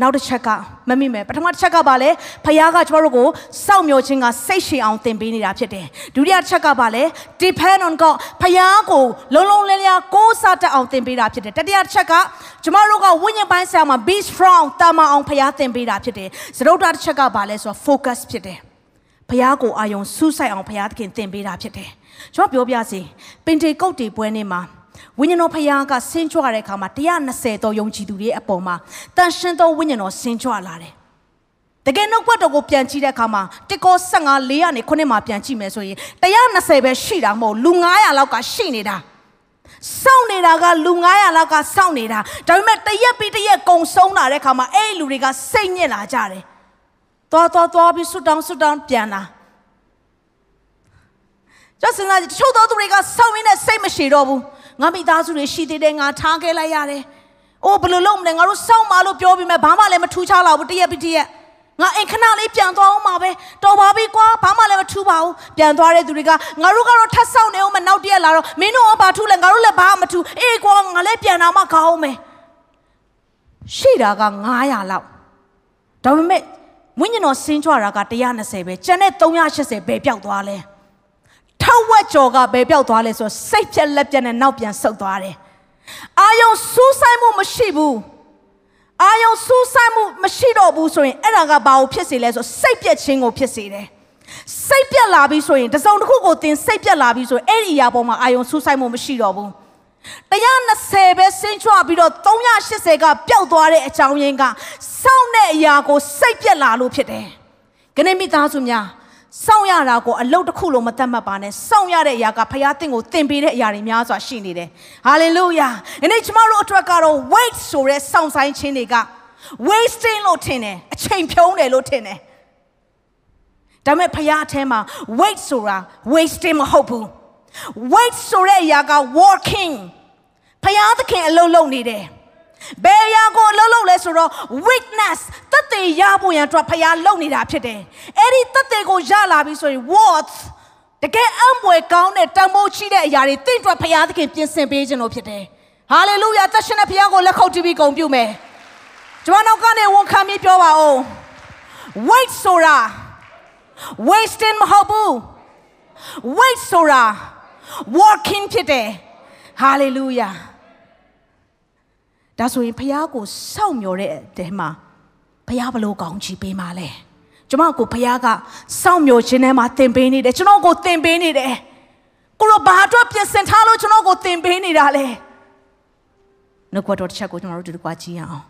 နောက်တစ်ချက်ကမမိမယ်ပထမတစ်ချက်ကပါလေဖခင်ကကျမတို့ကိုစောင့်မျှော်ခြင်းကစိတ်ရှည်အောင်သင်ပေးနေတာဖြစ်တယ်ဒုတိယတစ်ချက်ကပါလေ depend on God ဖခင်ကိုလုံးလုံးလင်းလင်းကိုးစားတတ်အောင်သင်ပေးတာဖြစ်တယ်တတိယတစ်ချက်ကကျမတို့ကဝိညာဉ်ပိုင်းဆိုင်မှာ be strong တာမအောင်ဖခင်သင်ပေးတာဖြစ်တယ်စရုပ်တာတစ်ချက်ကပါလေဆိုတော့ focus ဖြစ်တယ်ဖခင်ကိုအာယုံစူးစိုက်အောင်ဖခင်သခင်သင်ပေးတာဖြစ်တယ်ကျွန်တော်ပြောပြစီပင်တေကုတ်တီပွဲနေ့မှာ ဝိညာဉ်တော်ဖခင်ကဆင်းကြွတဲ့အခါမှာ120သောယုံကြည်သူတွေအပေါ်မှာတန်ရှင်သောဝိညာဉ်တော်ဆင်းကြွလာတယ်တကယ်နှုတ်ဘတ်တော်ကိုပြန်ကြည့်တဲ့အခါမှာတစ်ကော15 4ကနေခုနှစ်မှာပြန်ကြည့်မယ်ဆိုရင်120ပဲရှိတာမဟုတ်လူ900လောက်ကရှိနေတာစောင့်နေတာကလူ900လောက်ကစောင့်နေတာဒါပေမဲ့တရက်ပြီးတရက်ကုံဆုံးလာတဲ့အခါမှာအဲ့ဒီလူတွေကစိတ်ညစ်လာကြတယ်သွားသွားသွားပြီးဆွတ်တောင်းဆွတ်တောင်းပြန်လာကျစင်စားချို့တော်သူတွေကစောင့်ရင်းနဲ့စိတ်မရှိတော့ဘူး ငါမိသားစုတွေရှိသေးတယ်ငါထားခဲ့လိုက်ရတယ်။အိုးဘယ်လိုလုပ်မလဲငါတို့စောင့်ပါလို့ပြောပြီးမှဘာမှလည်းမထူးခြားလာဘူးတရက်ပြီးတရက်ငါအိမ်ခဏလေးပြန်သွားအောင်ပါပဲတော်ပါပြီကွာဘာမှလည်းမထူးပါဘူးပြန်သွားတဲ့သူတွေကငါတို့ကတော့ထပ်ဆောင်နေအောင်မနောက်တရက်လာတော့မင်းတို့ကဘာထူးလဲငါတို့လည်းဘာမှမထူးအေးကွာငါလည်းပြန်လာမှကောင်းမယ်ရှိတာက900လောက်ဒါပေမဲ့ဝိညာဉ်တော်ဆင်းကြွတာက120ပဲကျန်တဲ့380ပဲပျောက်သွားလဲ ထဝက်ကျော်ကဘယ်ပြောက်သွားလဲဆိုစိတ်ပြက်လက်ပြက်နဲ့နောက်ပြန်ဆုတ်သွားတယ်အာယုံစူးဆိုင်မှုမရှိဘူးအာယုံစူးဆိုင်မှုမရှိတော့ဘူးဆိုရင်အဲ့ဒါကဘာကိုဖြစ်စေလဲဆိုစိတ်ပြက်ခြင်းကိုဖြစ်စေတယ်စိတ်ပြက်လာပြီဆိုရင်တစုံတစ်ခုကိုသင်စိတ်ပြက်လာပြီဆိုရင်အဲ့ဒီအရာပေါ်မှာအာယုံစူးဆိုင်မှုမရှိတော့ဘူး120ပဲဆင်းချွပြီးတော့380ကပျောက်သွားတဲ့အကြောင်းရင်းကစောင့်တဲ့အရာကိုစိတ်ပြက်လာလို့ဖြစ်တယ်။ခဏမိသားစုများ စောင့်ရတာကိုအလုတ်တစ်ခုလုံးမတတ်မှတ်ပါနဲ့စောင့်ရတဲ့အရာကဖခင်တင့်ကိုသင်ပေးတဲ့အရာတွေများစွာရှိနေတယ်ဟာလေလုယာဒီနေ့ကျမတို့အတွက်ကတော့ wait ဆိုတဲ့စောင့်ဆိုင်ခြင်းတွေက wasting လို့ထင်တယ်အချိန်ဖြုံးတယ်လို့ထင်တယ်ဒါပေမဲ့ဖခင်အထဲမှာ wait ဆိုတာ wasting မဟုတ်ဘူး wait ဆိုတဲ့အရာက working ဖခင်သခင်အလုပ်လုပ်နေတယ် ဘယ်ရာကိုအလုပ်လုပ်လဲဆိုတော့ witness တသက်ရဖို့ရန်အတွက်ဖခင်လုပ်နေတာဖြစ်တယ်အဲ့ဒီတသက်ကိုရလာပြီဆိုရင် what တကယ်အံ့ဖွယ်ကောင်းတဲ့တန်ဖိုးရှိတဲ့အရာတွေတင့်အတွက်ဖခင်သခင်ပြင်ဆင်ပေးခြင်းလို့ဖြစ်တယ်ဟာလေလုယာသက်ရှင်တဲ့ဖခင်ကိုလက်ခုပ်တီးပြီးဂုဏ်ပြုမယ်ကျွန်တော်နောက်ကနေဝန်ခံပြီးပြောပါဦး wait ဆိုတာ wasting မဟုတ်ဘူး wait ဆိုတာ working ဖြစ်တယ် hallelujah ဒါဆိုရင်ဖះကိုစောင့်မျှော်တဲ့တဲမှာဖះဘလို့ကောင်းချီးပေးမှာလဲကျွန်မကိုဖះကစောင့်မျှော်ခြင်းထဲမှာသင်ပေးနေတယ်ကျွန်တော်ကိုသင်ပေးနေတယ်ကိုရောဘာအတွက်ပြင်ဆင်ထားလို့ကျွန်တော်ကိုသင်ပေးနေတာလဲနှုတ်ကတော်တစ်ချက်ကိုကျွန်တော်တို့ဒီကွာကြည့်ရအောင်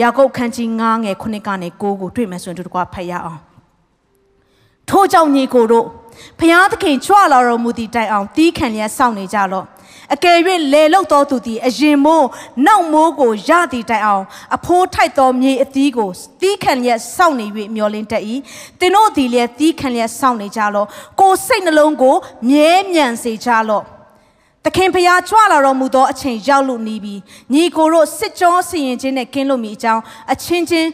ယာကုပ်ခန်းကြီး9ငယ်9ကနေ9ကိုတွေ့မယ်ဆိုရင်ဒီကွာဖတ်ရအောင်ထို့ကြောင့်ညီကိုတို့ဖျားသခင်ကြွလာတော်မူသည့်တိုင်အောင်တီးခံလျက်စောင့်နေကြလော့ အကယ်၍လေလုတ်တော်သူသည်အရင်မိုးနောက်မိုးကိုရသည့်တိုင်အောင် အဖိုးထိုက်သောမြေအသီးကိုတီးခံလျက်စောင့်နေ၍မျောလင်းတတ်၏သင်တို့သည်လည်းတီးခံလျက်စောင့်နေကြလော့ကိုစိတ်နှလုံးကိုမြဲမြံစေကြလော့သခင်ဖျားကြွလာတော်မူသောအချိန်ရောက်လို့နေပြီညီကိုတို့စစ်ကြောစီရင်ခြင်းနဲ့ကင်းလို့မိအကြောင်းအချင်းချင်း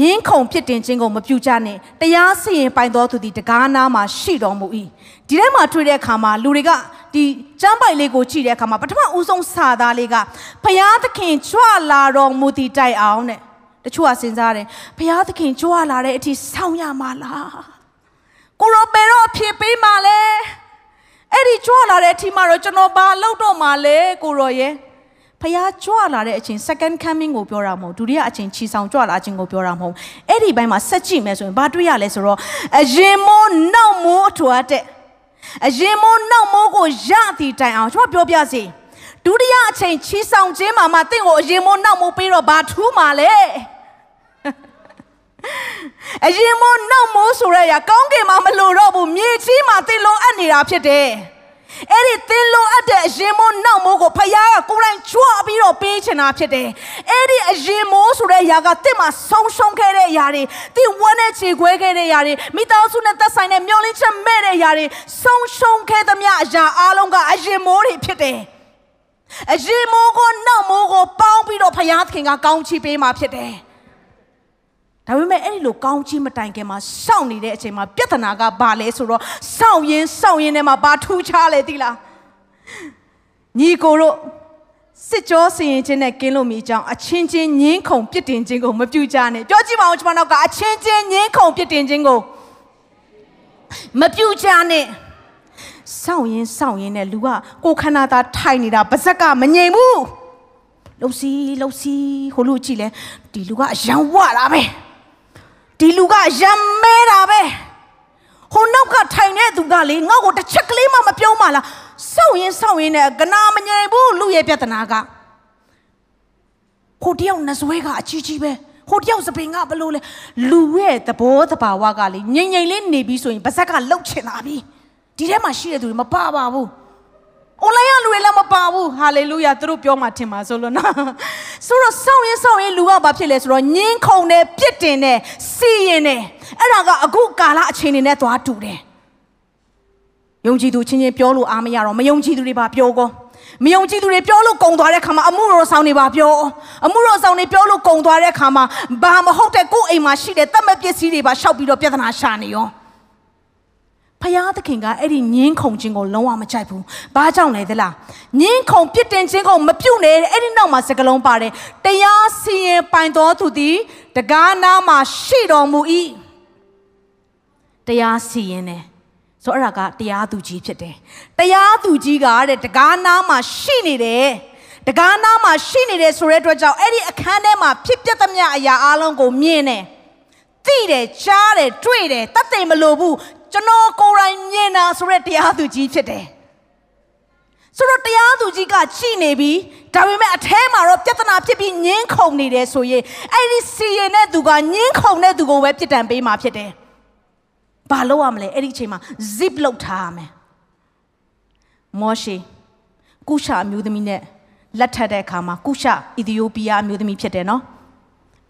ငင်းခုန်ဖြစ်တင်ခြင်းကိုမပြုကြနဲ့တရားစီရင်ပိုင်တော်သူသည်တကားနာမှာရှိတော်မူ၏ဒီထဲမှာတွေ့တဲ့အခါမှာလူတွေကဒီကျမ်းပိုင်လေးကိုကြည့်တဲ့အခါမှာပထမဦးဆုံးစာသားလေးကဖယားသခင်ကြွလာတော်မူတည်တိုက်အောင်တဲ့တချို့ကစဉ်းစားတယ်ဖယားသခင်ကြွလာတဲ့အထိစောင့်ရမှာလားကိုရောပေတော့အဖြစ်ပေးမှာလဲအဲ့ဒီကြွလာတဲ့အထိမှာတော့ကျွန်တော်ဘာလုပ်တော့မှာလဲကိုရောရဲ့ ဖះကြွလာတဲ့အချိန် second coming ကိုပြောတာမဟုတ်ဒုတိယအချိန်ချီဆောင်ကြွလာခြင်းကိုပြောတာမဟုတ်အဲ့ဒီဘက်မှာဆက်ကြည့်မယ်ဆိုရင်ဘာတွေ့ရလဲဆိုတော့အရင်မိုးနောက်မိုးထွားတဲ့အရင်မိုးနောက်မိုးကိုရသည်တိုင်အောင်ကျွန်တော်ပြောပြစီဒုတိယအချိန်ချီဆောင်ခြင်းမှာမှတင့်ကိုအရင်မိုးနောက်မိုးပြီးတော့ဘာထူးမှာလဲအရင်မိုးနောက်မိုးဆိုရရကောင်းကင်မှာမလို့တော့ဘူးမြေကြီးမှာတင်လုံးအပ်နေတာဖြစ်တယ် အဲ့ဒီသင်လုံးအပ်တဲ့အရင်မိုးနောက်မိုးကိုဖယားကကိုယ်တိုင်ကြွပြီးတော့ပေးချင်တာဖြစ်တယ်။အဲ့ဒီအရင်မိုးဆိုတဲ့အရာကတစ်မှာဆုံးရှုံးခဲ့တဲ့အရာတွေတိဝမ်းနဲ့ခြေခွဲခဲ့တဲ့အရာတွေမိသားစုနဲ့သက်ဆိုင်တဲ့မျောလင်းချက်မဲ့တဲ့အရာတွေဆုံးရှုံးခဲ့သမျှအရာအလုံးကအရင်မိုးတွေဖြစ်တယ်။အရင်မိုးကိုနောက်မိုးကိုပေါင်းပြီးတော့ဖယားသခင်ကကောင်းချီးပေးมาဖြစ်တယ်။ ဒါပေမဲ့အဲ့ဒီလိုကောင်းချီးမတိုင်ခင်မှာစောင့်နေတဲ့အချိန်မှာပြဿနာကဘာလဲဆိုတော့စောင့်ရင်စောင့်ရင်ထဲမှာဘာထူးခြားလဲသိလားညီကိုတို့စစ်ကြောစီရင်ခြင်းနဲ့ကင်းလို့မိကြောင်းအချင်းချင်းငင်းခုန်ပြစ်တင်ခြင်းကိုမပြုကြနဲ့ပြောကြည့်ပါဦးကျွန်မတို့ကအချင်းချင်းငင်းခုန်ပြစ်တင်ခြင်းကိုမပြုကြနဲ့စောင့်ရင်စောင့်ရင်နဲ့လူကကိုခန္ဓာသားထိုင်နေတာပါဇက်ကမငြိမ်ဘူးလှုပ်စီးလှုပ်စီးဟိုလူကြည့်လဲဒီလူကအရန်ဝတာပဲ ဒီလူကရံမဲတာပဲဟိုနောက်ကထိုင်တဲ့သူကလေငါ့ကိုတစ်ချက်ကလေးမှမပြောမှလားစောင့်ရင်စောင့်ရင်နဲ့ကနာမငြိမ်ဘူးလူရဲ့ပြဿနာကဟိုတယောက်နှစွဲကအကြီးကြီးပဲဟိုတယောက်စပင်ကဘလို့လဲလူရဲ့သဘောတဘာဝကလေငြိမ်ငြိမ်လေးနေပြီးဆိုရင်ပါဇက်ကလှုပ်ချင်တာပြီဒီထဲမှာရှိတဲ့သူတွေမပါပါဘူး online ကလူ တွေလည်းမပါဘူးဟာလေလုယာသူတို့ပြောမှထင်ပါဆိုလို့နော်ဆိုတော့စောင့်ရင်စောင့်ရင်လူကဘာဖြစ်လဲဆိုတော့ညင်းခုန်တယ်ပြစ်တင်တယ်စီရင်တယ်အဲ့ဒါကအခုကာလအချိန်နေနဲ့သွားတူတယ်ယုံကြည်သူချင်းချင်းပြောလို့အားမရတော့မယုံကြည်သူတွေပါပြောကောမယုံကြည်သူတွေပြောလို့ကုံသွားတဲ့ခါမှာအမှုတော်ဆောင်တွေပါပြောအမှုတော်ဆောင်တွေပြောလို့ကုံသွားတဲ့ခါမှာဘာမဟုတ်တဲ့ကိုယ်အိမ်မှာရှိတဲ့တတ်မဲ့ပစ္စည်းတွေပါရှောက်ပြီးတော့ပြဿနာရှာနေရော ဖယားသခင်ကအဲ့ဒီညင်းခုန်ခြင်းကိုလုံးဝမကြိုက်ဘူး။ဘာကြောင့်လဲသလား။ညင်းခုန်ပြစ်တင်ခြင်းကိုမပြုတ်နဲ့အဲ့ဒီနောက်မှာစကလုံးပါတယ်။တရားစီရင်ပိုင်တော်သူသည်တကားနာမှာရှိတော်မူ၏။တရားစီရင်တယ်။ဆိုအဲ့ဒါကတရားသူကြီးဖြစ်တယ်။တရားသူကြီးကတဲ့တကားနာမှာရှိနေတယ်။တကားနာမှာရှိနေတယ်ဆိုတဲ့အတွက်ကြောင့်အဲ့ဒီအခန်းထဲမှာဖြစ်ပျက်သမျှအရာအလုံးကိုမြင်တယ်။သိတယ်ကြားတယ်တွေ့တယ်တတ်သိမလို့ဘူး ကျွန်တော်ကိုယ်တိုင်မြင်တာဆိုတဲ့တရားသူကြီးဖြစ်တယ်ဆိုတော့တရားသူကြီးကကြည်နေပြီဒါပေမဲ့အထဲမှာတော့ပြဿနာဖြစ်ပြီးညင်းခုန်နေတယ်ဆိုရင်အဲ့ဒီစီရင်တဲ့သူကညင်းခုန်တဲ့သူကိုပဲပြစ်ဒဏ်ပေးမှာဖြစ်တယ်ဘာလုပ်ရမလဲအဲ့ဒီအချိန်မှာ zip လောက်ထားရမယ်မောရှေကုရှာအမျိုးသမီးနဲ့လက်ထပ်တဲ့အခါမှာကုရှာအီသီယိုးပီးယားအမျိုးသမီးဖြစ်တယ်နော်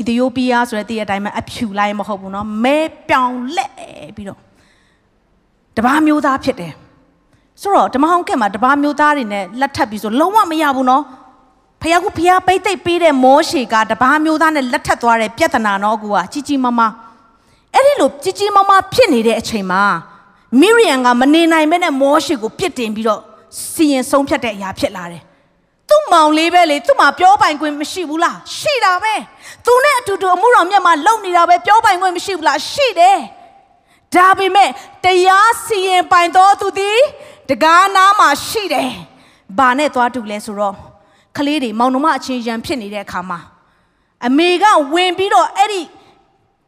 အီသီယိုးပီးယားဆိုတဲ့တည့်တဲ့အတိုင်းမှာအဖြူလိုက်မဟုတ်ဘူးနော်မဲပြောင်လက်ပြီးတော့ တပားမျိုးသားဖြစ်တယ်ဆိုတော့ဓမ္မဟောင်းကက်မှာတပားမျိုးသားတွေနဲ့လက်ထပ်ပြီးဆိုလုံးဝမရဘူးနော်ဖယားကဖယားပိတ်သိပ်ပေးတဲ့မောရှေကတပားမျိုးသားနဲ့လက်ထပ်သွားတဲ့ပြဿနာတော့ကူကကြီးကြီးမားမားအဲ့ဒီလိုကြီးကြီးမားမားဖြစ်နေတဲ့အချိန်မှာမိရိယန်ကမနေနိုင်ပဲနဲ့မောရှေကိုပြစ်တင်ပြီးတော့စီရင်ဆုံးဖြတ်တဲ့အရာဖြစ်လာတယ်သူ့မောင်လေးပဲလေသူ့မှာပြောပိုင်ခွင့်မရှိဘူးလားရှိတာပဲသူနဲ့အတူတူအမှုတော်မြတ်မှာလုံနေတာပဲပြောပိုင်ခွင့်မရှိဘူးလားရှိတယ် ဒါပေမဲ့တရားစီရင်ပိုင်တော်သူသည်တကားနားမှာရှိတယ်။ဘာနဲ့သွားတူလဲဆိုတော့ကလေးတွေမောင်နှမအချင်းရန်ဖြစ်နေတဲ့အခါမှာအမေကဝင်ပြီးတော့အဲ့ဒီ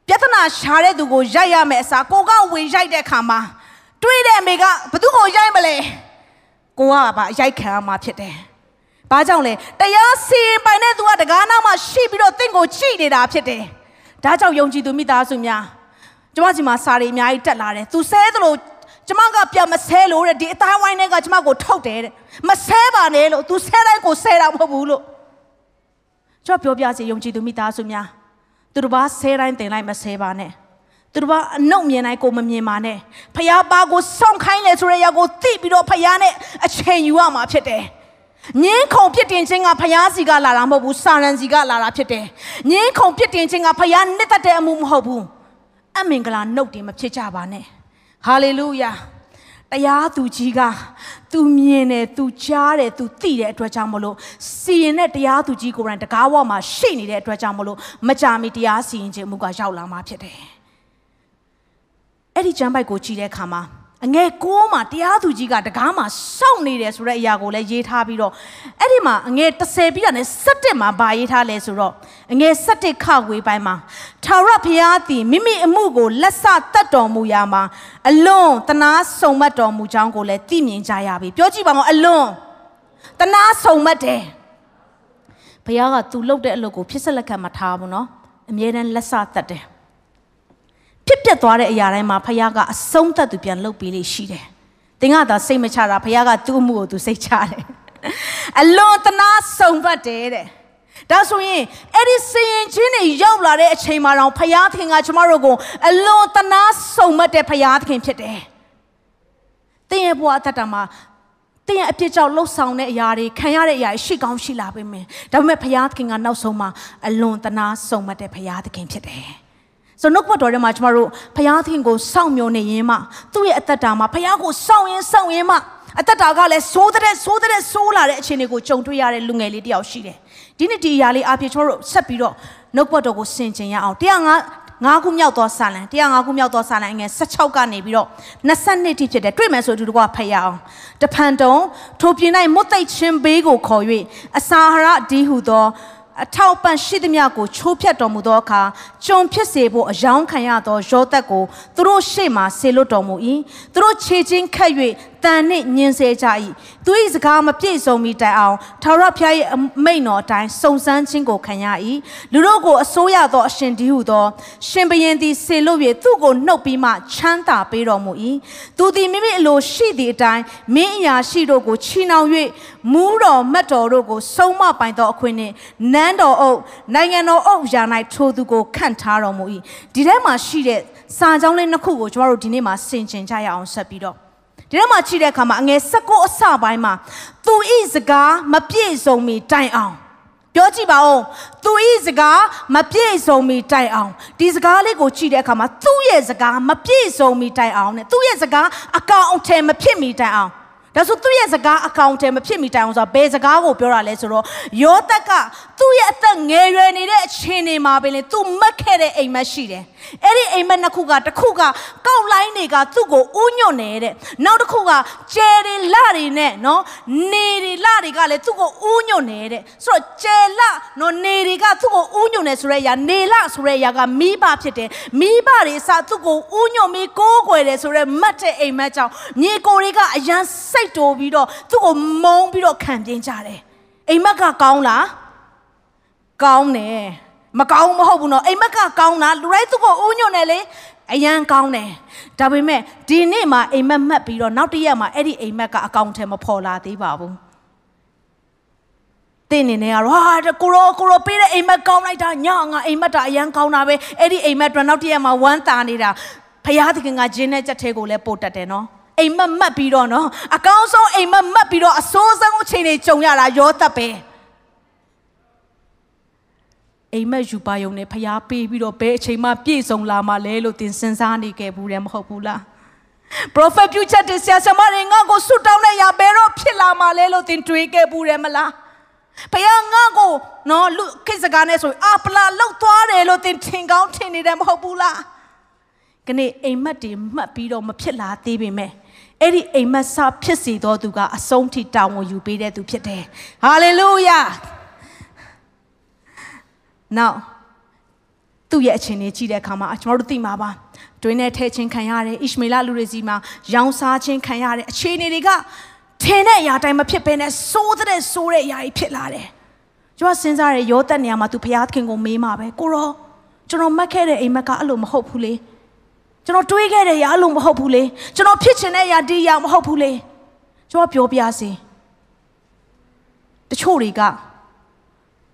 ပြဿနာရှာတဲ့သူကိုရိုက်ရမယ်အစားကိုကဝင်ရိုက်တဲ့အခါမှာတွေးတဲ့အမေကဘသူကိုရိုက်မလဲကိုကပါရိုက်ခံရမှာဖြစ်တယ်။ဘာကြောင့်လဲတရားစီရင်ပိုင်တဲ့သူကတကားနားမှာရှိပြီးတော့တင့်ကိုကြည့်နေတာဖြစ်တယ်။ဒါကြောင့်ယုံကြည်သူမိသားစုများ ကျမကြီးမှာစာရီအများကြီးတက်လာတယ်။သူဆဲသလိုကျမကပြန်မဆဲလို့တဲ့ဒီအသားဝိုင်းတွေကကျမကိုထုတ်တယ်တဲ့မဆဲပါနဲ့လို့ तू ဆဲတိုင်းကိုဆဲတာမဟုတ်ဘူးလို့ကျမပြောပြစီယုံကြည်သူမိသားစုများသူတို့ဘာဆဲတိုင်းတင်လိုက်မဆဲပါနဲ့သူတို့ဘာအနှုတ်မြင်တိုင်းကိုမမြင်ပါနဲ့ဖျားပါကိုစောင့်ခိုင်းလေဆိုတဲ့ຢာကိုသိပြီးတော့ဖျားနဲ့အချိန်ယူရမှာဖြစ်တယ်ငင်းခုံပြစ်တင်ခြင်းကဖျားစီကလာတာမဟုတ်ဘူးစာရန်စီကလာတာဖြစ်တယ်ငင်းခုံပြစ်တင်ခြင်းကဖျားနှစ်သက်တဲ့အမှုမဟုတ်ဘူး အမင်္ဂလာနှုတ်တင်မဖြစ်ကြပါနဲ့ဟာလေလုယာတရားသူကြီးကသူမြင်တယ်သူကြားတယ်သူသိတဲ့အတွက်ကြောင့်မလို့စီရင်တဲ့တရားသူကြီးကိုယ်တိုင်တကားဝမှာရှိနေတဲ့အတွက်ကြောင့်မလို့မကြာမီတရားစီရင်ခြင်းမှုကရောက်လာမှာဖြစ်တယ်အဲ့ဒီကျမ်းပိုက်ကိုကြည့်တဲ့အခါမှာ အငယ်ကိုးမှာတရားသူကြီးကတကားမှာစောင့်နေတယ်ဆိုတဲ့အရာကိုလည်းရေးထားပြီးတော့အဲ့ဒီမှာအငယ်30ပြီးတာနဲ့17မှာဗာရေးထားလဲဆိုတော့အငယ်17ခဝေးပိုင်းမှာထာဝရဘုရားသည်မိမိအမှုကိုလက်ဆတတ်တော်မူရာမှာအလွန်တနာဆုံမတ်တော်မူကြောင်းကိုလည်းသိမြင်ကြရပြီပြောကြည့်ပါဦးအလွန်တနာဆုံမတ်တယ်ဘုရားကသူလုပ်တဲ့အလုပ်ကိုဖြစ်ဆက်လက်ခံမထားဘူးနော်အမြဲတမ်းလက်ဆတတ်တယ် ဖြစ်ပျက်သွားတဲ့အရာတိုင်းမှာဖခင်ကအဆုံးသတ်သူပြန်လုပ်ပေးလေရှိတယ်။တင်ကသာစိတ်မချတာဖခင်ကသူ့အမှုကိုသူစိတ်ချတယ်။အလွန်တနာဆုံပတ်တယ်တဲ့။ဒါဆိုရင်အဲ့ဒီစင်ရင်ချင်းတွေရောက်လာတဲ့အချိန်မှာတော့ဖခင်သခင်ကကျမတို့ကိုအလွန်တနာဆုံမတ်တဲ့ဖခင်သခင်ဖြစ်တယ်။တင်ရဲ့ဘဝအသက်တာမှာတင်ရဲ့အပြစ်ကြောင့်လှုပ်ဆောင်တဲ့အရာတွေခံရတဲ့အရာတွေရှိကောင်းရှိလာပေမဲ့ဒါပေမဲ့ဖခင်သခင်ကနောက်ဆုံးမှာအလွန်တနာဆုံမတ်တဲ့ဖခင်သခင်ဖြစ်တယ်။ ဆိုနှုတ်ဘတ်တော်ထဲမှာကျမတို့ဖခင်သခင်ကိုစောင့်မျှော်နေရင်မှသူ့ရဲ့အသက်တာမှာဖခင်ကိုစောင့်ရင်စောင့်ရင်မှအသက်တာကလည်းစိုးတဲ့စိုးတဲ့စိုးလာတဲ့အခြေအနေကိုကြုံတွေ့ရတဲ့လူငယ်လေးတယောက်ရှိတယ်ဒီနေ့ဒီအရာလေးအပြည့်ကျမတို့ဆက်ပြီးတော့နှုတ်ဘတ်တော်ကိုဆင်ခြင်ရအောင်တရားငါငါးခုမြောက်သောစာလံတရားငါးခုမြောက်သောစာလံငယ်16ကနေပြီးတော့22တိဖြစ်တယ်တွေ့မယ်ဆိုသူတို့ကဖတ်ရအောင်တဖန်တုံထိုပြင်း၌မွတ်သိပ်ချင်းဘေးကိုခေါ်၍အစာဟရဒီဟုသော အထောက်ပံ့ရှိသမျှကိုချိုးဖျက်တော်မူသောအခါကြုံဖြစ်စေဖို့အယောင်းခံရသောရောသက်ကိုသူတို့ရှေ့မှဆေလွတ်တော်မူ၏သူတို့ခြေချင်းခတ်၍ တန်နှင့်ညင်စေကြ၏သူ၏စကားမပြည့်စုံမီတိုင်အောင်ထာဝရဘုရား၏မိန့်တော်အတိုင်းစုံစမ်းခြင်းကိုခံရ၏လူတို့ကိုအစိုးရသောအရှင်ဒီဟုသော ရှင်ဘရင်သည်ဆေလွတ်၍သူ့ကိုနှုတ်ပြီးမှချမ်းသာပေးတော်မူ၏သူသည်မိမိအလိုရှိသည့်အတိုင်းမင်းအရာရှိတို့ကိုချီနှောင်၍မူးတော်မတ်တော်တို့ကိုဆုံးမပိုင်သောအခွင့်နှင့်နန်းတော်အုပ်နိုင်ငံတော်အုပ်ရာ၌ထိုသူကိုခန့်ထားတော်မူ၏ဒီထဲမှာရှိတဲ့စာကြောင်းလေးနှစ်ခုကိုကျွန်တော်တို့ဒီနေ့မှာဆင်ခြင်ကြရအောင်ဆက်ပြီးတော့ ဒီထဲမှာချိတဲ့အခါမှာအငယ်၁၉အစပိုင်းမှာသူဤစကားမပြည့်စုံမီတိုင်အောင်ပြောကြည့်ပါဦးသူဤစကားမပြည့်စုံမီတိုင်အောင်ဒီစကားလေးကိုကြည့်တဲ့အခါမှာသူ့ရဲ့စကားမပြည့်စုံမီတိုင်အောင်နဲ့သူ့ရဲ့စကားအကောင်အထည်မဖြစ်မီတိုင်အောင် ဒါဆိုသူ့ရဲ့စကားအကောင့်ထဲမဖြစ်မိတိုင်အောင်ဆိုတော့ဘယ်စကားကိုပြောတာလဲဆိုတော့ယောသက်ကသူ့ရဲ့အသက်ငယ်ရွယ်နေတဲ့အချိန်တွေမှာပဲလေသူမက်ခဲ့တဲ့အိမ်မက်ရှိတယ်အဲ့ဒီအိမ်မက်နှစ်ခုကတစ်ခုကကောက်လိုင်းတွေကသူ့ကိုဥညွတ်နေတဲ့နောက်တစ်ခုကကျယ်တွေလတွေနဲ့နော်နေတွေလတွေကလည်းသူ့ကိုဥညွတ်နေတဲ့ဆိုတော့ကျယ်လနော်နေတွေကသူ့ကိုဥညွတ်နေဆိုတဲ့အရာနေလဆိုတဲ့အရာကမိဘဖြစ်တယ်မိဘတွေအစသူ့ကိုဥညွတ်ပြီးကိုးကွယ်တယ်ဆိုတဲ့မတ်တဲ့အိမ်မက်ကြောင့်မြေကိုတွေကအရန်စိစိတ်တိုပြီးတော့သူ့ကိုမုန်းပြီးတော့ခံပြင်းကြတယ်အိမ်မက်ကကောင်းလားကောင်းတယ်မကောင်းမဟုတ်ဘူးနော်အိမ်မက်ကကောင်းတာလူတိုင်းသူ့ကိုဦးညွန့်တယ်လေအရန်ကောင်းတယ်ဒါပေမဲ့ဒီနေ့မှာအိမ်မက်မှတ်ပြီးတော့နောက်တစ်ရက်မှာအဲ့ဒီအိမ်မက်ကအကောင့်ထဲမပေါ်လာသေးပါဘူးတင်းနေနေကတော့ဟာကိုရောကိုရောပေးတဲ့အိမ်မက်ကောင်းလိုက်တာညငါအိမ်မက်တာအရန်ကောင်းတာပဲအဲ့ဒီအိမ်မက်အတွက်နောက်တစ်ရက်မှာဝမ်းတာနေတာဖယားသခင်ကဂျင်းနဲ့ကြက်ထဲကိုလည်းပို့တတ်တယ်နော် အိမ်မက်မှတ်ပြီးတော့နော်အကောင်းဆုံးအိမ်မက်မှတ်ပြီးတော့အဆိုးဆုံးအချိန်တွေကြုံရတာရောသက်ပဲအိမ်မက်ယူပါယုံနဲ့ဖျားပေးပြီးတော့ဘယ်အချိန်မှပြည့်စုံလာမှလဲလို့သင်စဉ်းစားနေခဲ့ဘူးတယ်မဟုတ်ဘူးလား prophet ပြုချက်တဲ့ဆရာဆရာမတွေငါ့ကိုဆွတောင်းတဲ့ရဘယ်တော့ဖြစ်လာမှလဲလို့သင်တွေးခဲ့ဘူးတယ်မလားဖျားငါ့ကိုနော်လူခိစကားနဲ့ဆိုအပလာလောက်သွားတယ်လို့သင်ထင်ကောင်းထင်နေတယ်မဟုတ်ဘူးလားခဏအိမ်မက်တွေမှတ်ပြီးတော့မဖြစ်လာသေးပေမဲ့ အဲ့ဒီအိမ်မက်စဖြစ်စီတော်သူကအဆုံးထိတာဝန်ယူပေးတဲ့သူဖြစ်တယ်ဟာလေလုယာနောက်သူ့ရဲ့အခြေအနေကြည့်တဲ့အခါမှာကျွန်တော်တို့သိမှာပါတွင်းနဲ့ထဲချင်းခံရတယ်ဣရှမေလလူတွေစီမှာရောင်စားချင်းခံရတဲ့အခြေအနေတွေကထင်တဲ့အရာတိုင်းမဖြစ်ဘဲနဲ့စိုးတဲ့စိုးတဲ့အရာကြီးဖြစ်လာတယ်ကျွန်တော်စဉ်းစားရရောတက်နေရမှာသူဖျားသခင်ကိုမေးမှာပဲကိုရောကျွန်တော်မှတ်ခဲ့တဲ့အိမ်မက်ကအဲ့လိုမဟုတ်ဘူးလေ ကျွန်တော်တွေးခဲ့တဲ့အရာအဲ့လိုမဟုတ်ဘူးလေကျွန်တော်ဖြစ်ချင်တဲ့အရာဒီအရာမဟုတ်ဘူးလေကျွန်တော်ပြောပြစီတချို့တွေက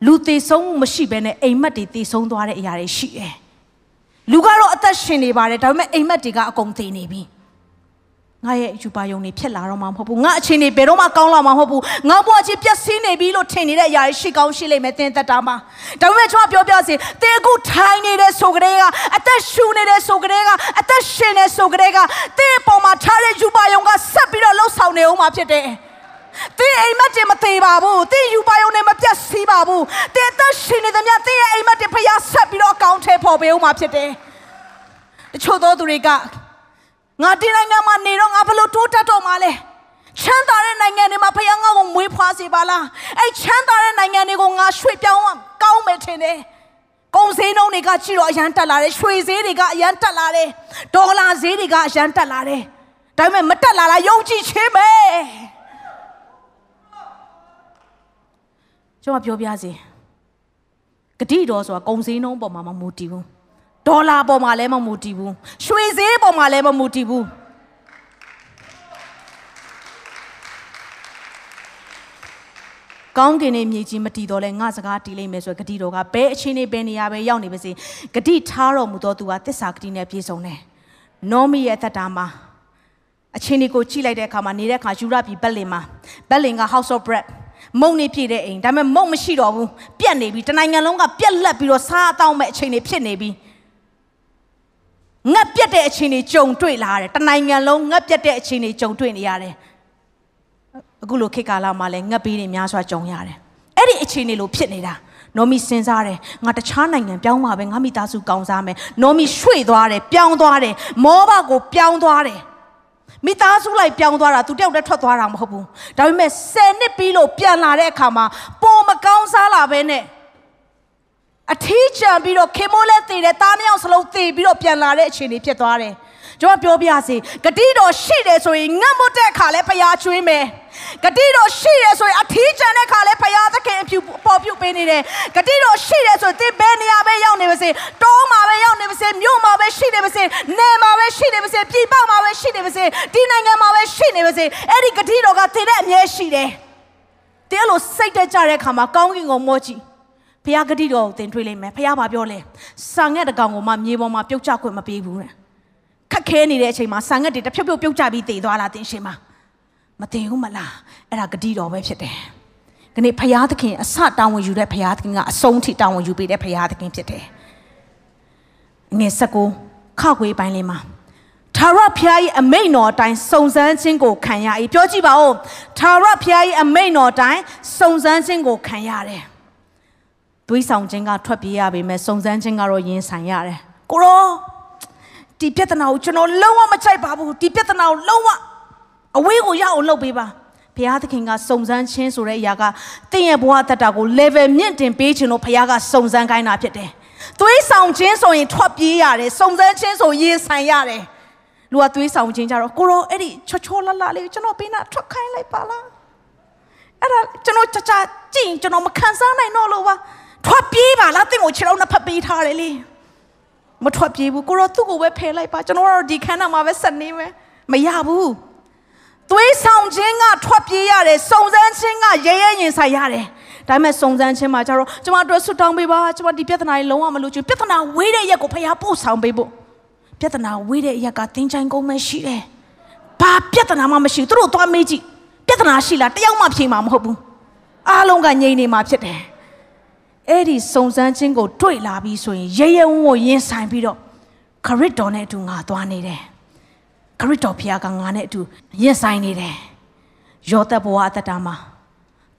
လူသေးဆုံးမှုမရှိဘဲနဲ့အိမ်မက်တွေသေဆုံးသွားတဲ့အရာတွေရှိတယ်။လူကတော့အသက်ရှင်နေပါတယ်ဒါပေမဲ့အိမ်မက်တွေကအကုန်သေနေပြီ။ ငါရဲ့ယူပါယုံတွေဖြစ်လာတော့မှမဟုတ်ဘူး။ငါအခြေအနေဘယ်တော့မှကောင်းလာမှာမဟုတ်ဘူး။ငါဘဝချင်းပျက်စီးနေပြီလို့ထင်နေတဲ့အရာတွေရှိကောင်းရှိလိမ့်မယ်သင်သက်တာမှာ။ဒါပေမဲ့ကျွန်တော်ပြောပြစီသင်အခုထိုင်နေတဲ့ဆိုကြတဲ့ကအသက်ရှူနေတဲ့ဆိုကြတဲ့ကအသက်ရှင်နေဆိုကြတဲ့ကသင်အပေါ်မှာထားတဲ့ယူပါယုံကဆက်ပြီးတော့လှုပ်ဆောင်နေအောင်မှာဖြစ်တယ်။သင်အိမ်မက်တင်မသေးပါဘူးသင်ယူပါယုံနဲ့မပြတ်စီးပါဘူးသင်အသက်ရှင်နေသမျှသင်ရဲ့အိမ်မက်တင်ဖျားဆက်ပြီးတော့အကောင့်ထဲပေါ်ပေးဦးမှာဖြစ်တယ်တချို့သောသူတွေက ငါဒီနိုင်ငံမှာနေတော့ငါဘလို့တိုးတက်တော့မှာလဲချမ်းသာတဲ့နိုင်ငံတွေမှာဖျားငါ့ကိုမွေးဖွားစေပါလားအဲ့ချမ်းသာတဲ့နိုင်ငံတွေကိုငါရွှေ့ပြောင်းကောင်းမယ်ထင်တယ်ကုန်စည်နှုန်းတွေကကြည့်တော့အရန်တက်လာတယ်ရွှေစည်းတွေကအရန်တက်လာတယ်ဒေါ်လာစည်းတွေကအရန်တက်လာတယ်ဒါပေမဲ့မတက်လာလားယုံကြည်ခြင်းပဲကျွန်တော်ပြောပြစီဂတိတော်ဆိုတာကုံစည်းနှုံးပေါ်မှာမမူတည်ဘူး ဒေါ်လာပေါ်မှာလည်းမမူတည်ဘူးရွှေစည်းပေါ်မှာလည်းမမူတည်ဘူးကောင်းကင်နဲ့မြေကြီးမတည်တော့လဲငါစကားတည်လိမ့်မယ်ဆိုဂတိတော်ကဘယ်အချိန်နေဘယ်နေရာပဲရောက်နေပါစေဂတိထားတော်မူသောသူကတစ္ဆာဂတိနဲ့ပြည့်စုံတယ်နောမီရဲ့အသက်တာမှာအချိန်ဒီကိုကြည့်လိုက်တဲ့အခါမှာနေတဲ့အခါယူရပြီဘက်လင်မှာဘက်လင်က House of Bread မုံနေပြည့်တဲ့အိမ်ဒါပေမဲ့မုံမရှိတော့ဘူးပြက်နေပြီတနိုင်ငံလုံးကပြက်လက်ပြီးတော့စားအတောင်းမဲ့အချိန်တွေဖြစ်နေပြီ ငတ်ပြက်တဲ့အချိန်တွေကြုံတွေ့လာတယ်တနိုင်ငံလုံးငတ်ပြက်တဲ့အချိန်တွေကြုံတွေ့နေရတယ်အခုလိုခေတ်ကာလမှာလည်းငတ်ပေးနေများစွာကြုံရတယ်အဲ့ဒီအချိန်တွေလိုဖြစ်နေတာနော်မီစဉ်းစားတယ်ငါတခြားနိုင်ငံပြောင်းမှာပဲငါမိသားစုကောင်းစားမယ်နော်မီရွှေ့သွားတယ်ပြောင်းသွားတယ်မောဘကိုပြောင်းသွားတယ်မိသားစုလိုက်ပြောင်းသွားတာသူတယောက်တည်းထွက်သွားတာမဟုတ်ဘူးဒါပေမဲ့10နှစ်ပြီးလို့ပြန်လာတဲ့အခါမှာပုံမကောင်းစားလာပဲနဲ့ အထီးချံပြီးတော့ခင်မိုးလဲတည်တယ်တားမြောက်စလုံးတည်ပြီးတော့ပြန်လာတဲ့အခြေအနေဖြစ်သွားတယ်ကျွန်တော်ပြောပြစီဂတိတော်ရှိတယ်ဆိုရင်ငတ်မွတ်တဲ့အခါလဲဖျားချွေးမယ်ဂတိတော်ရှိတယ်ဆိုရင်အထီးကျန်တဲ့ခါလဲဖယားသခင်အဖြူပေါ်ပြုတ်ပေးနေတယ်ဂတိတော်ရှိတယ်ဆိုရင်သင်ဘယ်နေရာပဲရောက်နေပါစေတောမှာပဲရောက်နေပါစေမြို့မှာပဲရှိနေပါစေနယ်မှာပဲရှိနေပါစေပြည်ပမှာပဲရှိနေပါစေဒီနိုင်ငံမှာပဲရှိနေပါစေအဲ့ဒီဂတိတော်ကသင်တဲ့အမြဲရှိတယ်တင်းလို့စိတ်တက်ကြတဲ့ခါမှာကောင်းကင်ကိုမောကြည့် ဖယားဂတိတော်ကိုသင်တွေ့လိမ့်မယ်ဖယားဘာပြောလဲဆာငက်တကောင်ကိုမှမြေပေါ်မှာပြုတ်ကျခွင့်မပေးဘူးတဲ့ခက်ခဲနေတဲ့အချိန်မှာဆာငက်တွေတဖြုတ်ဖြုတ်ပြုတ်ကျပြီးတည်သွားလာတင်ရှင်မှာမတည်ဘူးမလားအဲ့ဒါဂတိတော်ပဲဖြစ်တယ်။ဒီနေ့ဖရာသခင်အစတောင်းဝင်ယူတဲ့ဖရာသခင်ကအဆုံးထိတောင်းဝင်ယူပေးတဲ့ဖရာသခင်ဖြစ်တယ်။ငယ်၁၉ခခွေးပိုင်းလေးမှာထာဝရဘုရား၏အမိန့်တော်အတိုင်းစုံစမ်းခြင်းကိုခံရ၏ပြောကြည့်ပါဦးထာဝရဘုရား၏အမိန့်တော်အတိုင်းစုံစမ်းခြင်းကိုခံရတယ်။ တွေးဆောင်ခြင်းကထွက်ပြေးရပေမဲ့စုံစမ်းခြင်းကတော့ရင်ဆိုင်ရတယ်။ကိုရောဒီပြဿနာကိုကျွန်တော်လုံးဝမကြိုက်ပါဘူးဒီပြဿနာကိုလုံးဝအဝေးကိုရအောင်လုပ်ပေးပါဘုရားသခင်ကစုံစမ်းခြင်းဆိုတဲ့အရာကတင့်ရဲ့ဘဝတက်တာကို level မြင့်တင်ပေးခြင်းလို့ဘုရားကစုံစမ်းခိုင်းတာဖြစ်တယ်။သွေးဆောင်ခြင်းဆိုရင်ထွက်ပြေးရတယ်။စုံစမ်းခြင်းဆိုရင်ဆိုင်ရတယ်။ဒလူကသွေးဆောင်ခြင်းကြတော့ကိုရောအဲ့ဒီချောချောလလလေးကျွန်တော်ပေးနာထွက်ခိုင်းလိုက်ပါလားအဲ့ဒါကျွန်တော်ချာချာကြည့်ကျွန်တော်မခံစားနိုင်တော့လို့ပါ ထွက်ပြေးပါလားတင့်ကိုခြေတော့နှစ်ဖက်ပေးထားတယ်လေမထွက်ပြေးဘူးကိုရောသူ့ကိုပဲဖယ်လိုက်ပါကျွန်တော်ကတော့ဒီခန်းထဲမှာပဲဆက်နေမယ်မရဘူးသွေးဆောင်ခြင်းကထွက်ပြေးရတယ်စုံစမ်းခြင်းကရဲရဲရင်ဆိုင်ရတယ်ဒါပေမဲ့စုံစမ်းခြင်းမှာကျတော့ကျမတို့ဆွတ်တောင်းပေးပါကျမဒီပြဿနာကြီးလုံးဝမလို့ချင်ပြဿနာဝေးတဲ့ရက်ကိုဖရားပို့ဆောင်ပေးဖို့ပြဿနာဝေးတဲ့ရက်ကတင်းချိုင်းကုန်မဲ့ရှိတယ်ဘာပြဿနာမှမရှိဘူးသူတို့သွားမေးကြည့်ပြဿနာရှိလားတယောက်မှဖြေမှာမဟုတ်ဘူးအားလုံးကငြိမ်နေမှာဖြစ်တယ် အဲ့ဒီစုံစမ်းခြင်းကိုတွေ့လာပြီးဆိုရင်ရဲရဲဝံ့ဝံ့ရင်ဆိုင်ပြီးတော့ခရစ်တော်နဲ့အတူငါသွားနေတယ်ခရစ်တော်ဖခင်ကငါနဲ့အတူရင်ဆိုင်နေတယ်ယောသက်ဘဝအတ္တမှာ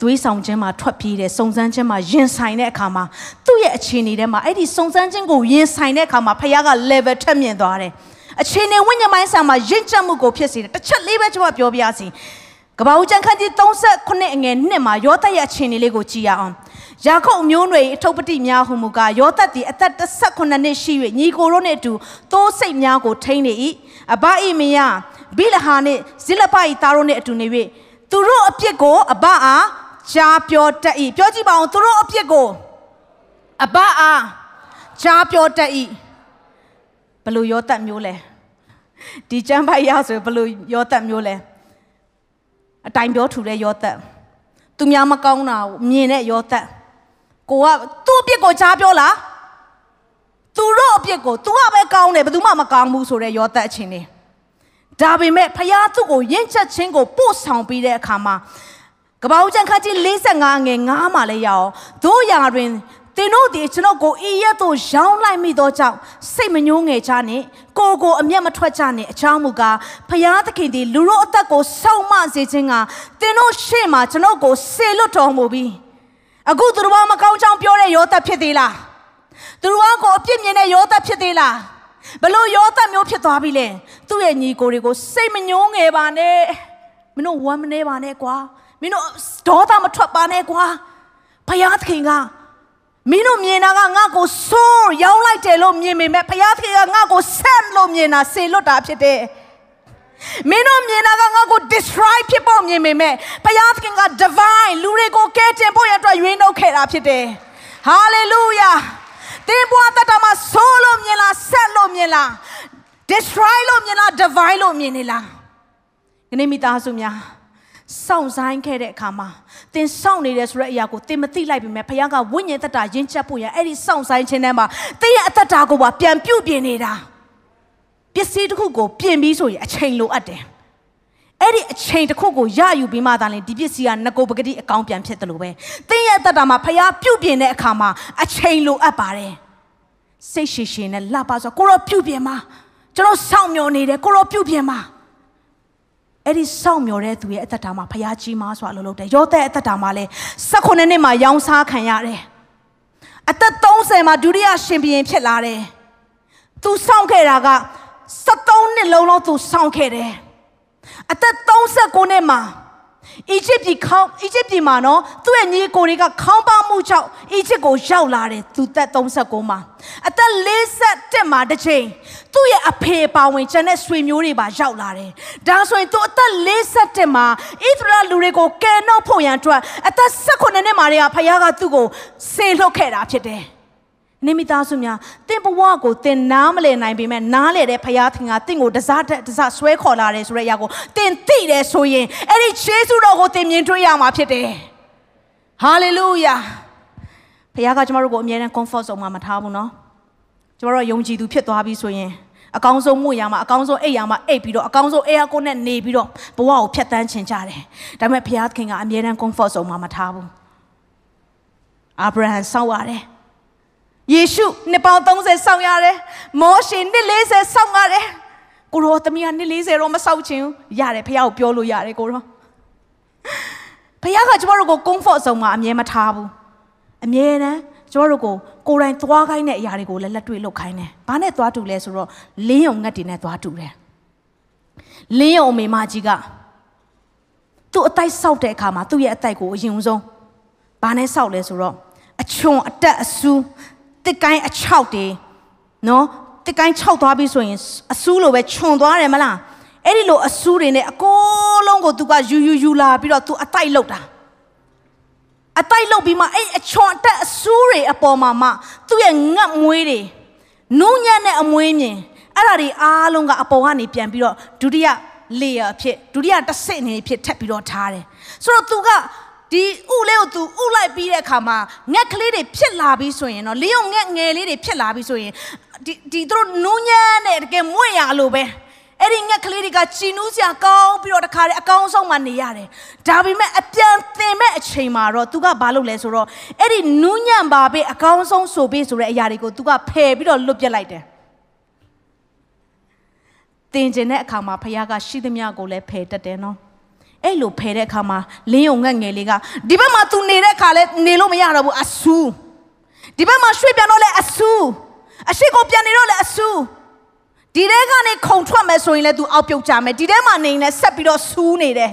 သွေးဆောင်ခြင်းမှာထွက်ပြေးတယ်စုံစမ်းခြင်းမှာရင်ဆိုင်တဲ့အခါမှာသူ့ရဲ့အခြေအနေထဲမှာအဲ့ဒီစုံစမ်းခြင်းကိုရင်ဆိုင်တဲ့အခါမှာဖခင်က level ထက်မြင့်သွားတယ်အခြေအနေဝိညာဉ်ပိုင်းဆိုင်မှာရင့်ကျက်မှုကိုဖြစ်စေတယ်တစ်ချက်လေးပဲကျွန်တော်ပြောပြရစီကပ္ပဦးကျမ်းခန်းကြီး38အငယ်1မှာယောသရဲ့အခြေအနေလေးကိုကြည့်ရအောင် ယာခုပ်မျိုးနွေအထုပ်ပတိများဟုမူကားယောသတ်သည်အသက်18နှစ်ရှိ၍ညီကိုတို့နှင့်အတူသိုးစိတ်များကိုထိန်းနေ၏အဘအိမယဘိလဟာနှင့်ဇိလပ၏သားတို့နှင့်အတူနေ၍သူတို့အပြစ်ကိုအဘအားကြားပြောတတ်၏ပြောကြည့်ပါဦးသူတို့အပြစ်ကိုအဘအားကြားပြောတတ်၏ဘလို့ယောသတ်မျိုးလဲဒီကျမ်းပိုက်ရဆိုဘလို့ယောသတ်မျိုးလဲအတိုင်ပြောထူတဲ့ယောသတ်သူများမကောင်းတာကိုမြင်တဲ့ယောသတ် ကိုကသူ့အပြစ်ကိုကြားပြောလားသူတို့အပြစ်ကို तू ကပဲကောင်းတယ်ဘယ်သူမှမကောင်းဘူးဆိုတဲ့ယောသတ်အချင်းနေဒါပေမဲ့ဖယားသူ့ကိုယဉ်ချက်ချင်းကိုပို့ဆောင်ပြီးတဲ့အခါမှာကပောက်ကျန်ခန်းကြီး45ငယ်9မှာလည်းရအောင်တို့ရာတွင်သင်တို့ဒီကျွန်တော်ကိုဤရက်သို့ရောင်းလိုက်မိသောကြောင့်စိတ်မညှိုးငယ်ကြနဲ့ကိုကိုအမျက်မထွက်ကြနဲ့အချောင်းမူကားဖယားသခင်ဒီလူတို့အသက်ကိုစောင့်မစေခြင်းကသင်တို့ရှေ့မှာကျွန်တော်ကိုဆေလွတ်တော်မူပြီး အခုသူတို့ဘာမကောင်းချောင်းပြောတဲ့ယောသက်ဖြစ်သေးလားသူတို့ကိုအပြစ်မြင်တဲ့ယောသက်ဖြစ်သေးလားဘလို့ယောသက်မျိုးဖြစ်သွားပြီလဲသူ့ရဲ့ညီကိုတွေကိုစိတ်မညှိုးငယ်ပါနဲ့မင်းတို့ဝမ်းမနေပါနဲ့ကွာမင်းတို့ဒေါသမထွက်ပါနဲ့ကွာဖယားသခင်ကမင်းတို့မြင်တာကငါ့ကိုဆိုးရောင်းလိုက်တယ်လို့မြင်ပေမဲ့ဘုရားသခင်ကငါ့ကိုဆက်လို့မြင်တာဆေလွတ်တာဖြစ်တယ် မင်းတို့မြင်တာကငါ့ကို destroy ဖြစ်ဖို့မြင်ပေမဲ့ဘုရားသခင်က divine လူတွေကိုကဲတင်ဖို့ရအတွက်ရွေးနှုတ်ခဲ့တာဖြစ်တယ် hallelujah သင်ဘဝတတမှာဆိုးလို့မြင်လားဆက်လို့မြင်လား destroy လို့မြင်လား divine လို့မြင်နေလားဒီနေ့မိသားစုများစောင့်ဆိုင်ခဲ့တဲ့အခါမှာသင်စောင့်နေတယ်ဆိုတဲ့အရာကိုသင်မသိလိုက်ပြီမဲ့ဘုရားကဝိညာဉ်တတရင်းချက်ဖို့ရအဲ့ဒီစောင့်ဆိုင်ခြင်းထဲမှာသင်ရဲ့အသက်တာကိုပါပြန်ပြုတ်ပြင်နေတာ ပစ္စည်းတစ်ခုကိုပြင်ပြီးဆိုရင်အချိန်လိုအပ်တယ်အဲ့ဒီအချိန်တစ်ခုကိုရယူပြီးမှသာလင်ဒီပစ္စည်းကငကိုပကတိအကောင်းပြန်ဖြစ်တယ်လို့ပဲသင်ရဲ့အသက်တာမှာဖျားပြုတ်ပြင်တဲ့အခါမှာအချိန်လိုအပ်ပါတယ်စိတ်ရှိရှိနဲ့လှပါဆိုကိုရောပြုတ်ပြင်မှာကျွန်တော်စောင့်မျှော်နေတယ်ကိုရောပြုတ်ပြင်မှာအဲ့ဒီစောင့်မျှော်တဲ့သူရဲ့အသက်တာမှာဖျားကြီးမားစွာလှုပ်လှုပ်တယ်ယောသဲအသက်တာမှာလဲ16နှစ်မှာရောင်းစားခံရတယ်အသက်30မှာဒုတိယရှင်ဘုရင်ဖြစ်လာတယ်သူစောင့်ခဲ့တာက 73နှစ်လုံးလုံးသူစောင့်ခဲ့တယ်အသက်39နှစ်မှာအီဂျစ်ပြည်ခေါင်းအီဂျစ်ပြည်မှာနော်သူ့ရဲ့ညီကိုတွေကခေါင်းပါမှုကြောင့်အီဂျစ်ကိုရောက်လာတယ်သူသက်39မှာအသက်41မှာတစ်ချိန်သူ့ရဲ့အဖေပါဝင်ကျန်တဲ့ဆွေမျိုးတွေပါရောက်လာတယ်ဒါဆိုရင်သူအသက်41မှာဣသရေလလူတွေကိုကယ်နှုတ်ဖို့ရန်အတွက်အသက်18နှစ်မှာတည်းကဖခင်ကသူ့ကိုဆေလွတ်ခဲ့တာဖြစ်တယ် နေမိသားစုများတင့်ဘဝကိုတင်နားမလည်နိုင်ပေမဲ့နားလည်တဲ့ဖရာသခင်ကတင့်ကိုတစားတစားဆွဲခေါ်လာတယ်ဆိုတဲ့အရာကိုတင်သိတယ်ဆိုရင်အဲ့ဒီယေရှုတော်ကိုတင်မြင်တွေ့ရမှာဖြစ်တယ်။ဟာလေလုယာ။ဖရာကကျမတို့ကိုအမြဲတမ်း comfort zone မှာမထားဘူးနော်။ကျမတို့ကယုံကြည်သူဖြစ်သွားပြီဆိုရင်အကောင်းဆုံးမှုရမှာအကောင်းဆုံးအိပ်ရမှာအိပ်ပြီးတော့အကောင်းဆုံးအဲအကိုနဲ့နေပြီးတော့ဘဝကိုဖြတ်တန်းချင်ကြတယ်။ဒါပေမဲ့ဖရာသခင်ကအမြဲတမ်း comfort zone မှာမထားဘူး။အာဗြဟံစောက်ရတယ်။ ယေရှုနှစ်ပေါင်း30စောင့်ရတယ်မောရှေနှစ်40စောင့်ရတယ်ကိုရောသမီးကနှစ်40တော့မစောင့်ချင်ဘူးရတယ်ဖះကိုပြောလို့ရတယ်ကိုရောဖះကကျမတို့ကို comfort zone မှာအမြဲမထားဘူးအမြဲတမ်းကျမတို့ကိုကိုယ်တိုင်သွားခိုင်းတဲ့အရာတွေကိုလည်းလက်တွေ့လုပ်ခိုင်းတယ်။ဘာနဲ့သွားတူလဲဆိုတော့လင်းယုံငတ်တွေနဲ့သွားတူတယ်။လင်းယုံအမေမကြီးကသူ့အတိုက်ဆောက်တဲ့အခါမှာသူ့ရဲ့အတိုက်ကိုအရင်ဆုံးဘာနဲ့ဆောက်လဲဆိုတော့အချွန်အတက်အဆူ တစ်ကိုင်းအချောက်တွေနော်တစ်ကိုင်းခြောက်သွားပြီဆိုရင်အဆူးလိုပဲခြုံသွားတယ်မလားအဲ့ဒီလိုအဆူးတွေနဲ့အကုန်လုံးကိုသူကယူယူယူလာပြီးတော့သူအတိုက်လောက်တာအတိုက်လောက်ပြီးမှအဲ့အချွန်အတက်အဆူးတွေအပေါ်မှာမှသူ့ရဲ့ငတ်မွေးတွေနုံညံ့တဲ့အမွေးမြင်အဲ့ဒါတွေအားလုံးကအပေါ်ကနေပြန်ပြီးတော့ဒုတိယ layer အဖြစ်ဒုတိယတစ်ဆင့်အနေနဲ့ဖြစ်ထပ်ပြီးတော့ထားတယ်ဆိုတော့သူက ဒီဥလေးကိုသူဥလိုက်ပြီးတဲ့အခါမှာငက်ကလေးတွေဖြစ်လာပြီးဆိုရင်တော့လင်းုံငက်ငယ်လေးတွေဖြစ်လာပြီးဆိုရင်ဒီဒီသူတို့နူးညံ့တဲ့တကယ်မွင့်ရလို့ပဲအဲ့ဒီငက်ကလေးတွေကချီနူးစရာကောင်းပြီးတော့တခါတည်းအကောင်းဆုံးမှနေရတယ်ဒါပေမဲ့အပြန်သင်မဲ့အချိန်မှာတော့သူကဘာလုပ်လဲဆိုတော့အဲ့ဒီနူးညံ့ပါပဲအကောင်းဆုံးဆိုပြီးဆိုတဲ့အရာတွေကိုသူကဖယ်ပြီးတော့လွတ်ပြလိုက်တယ်တင်ကျင်တဲ့အခါမှာဖခင်ကရှိသမျှကိုလည်းဖယ်တတ်တယ်နော် အဲ့လိုဖယ်တဲ့အခါမှာလင်းုံငက်ငယ်လေးကဒီဘက်မှာ तू နေတဲ့အခါလဲနေလို့မရတော့ဘူးအဆူဒီဘက်မှာရွှေ့ပြန်တော့လဲအဆူအရှိကိုပြန်နေတော့လဲအဆူဒီထဲကနေခုံထွက်မယ်ဆိုရင်လဲ तू အောက်ပြုတ်ကြမယ်ဒီထဲမှာနေရင်လဲဆက်ပြီးတော့ဆူးနေတယ်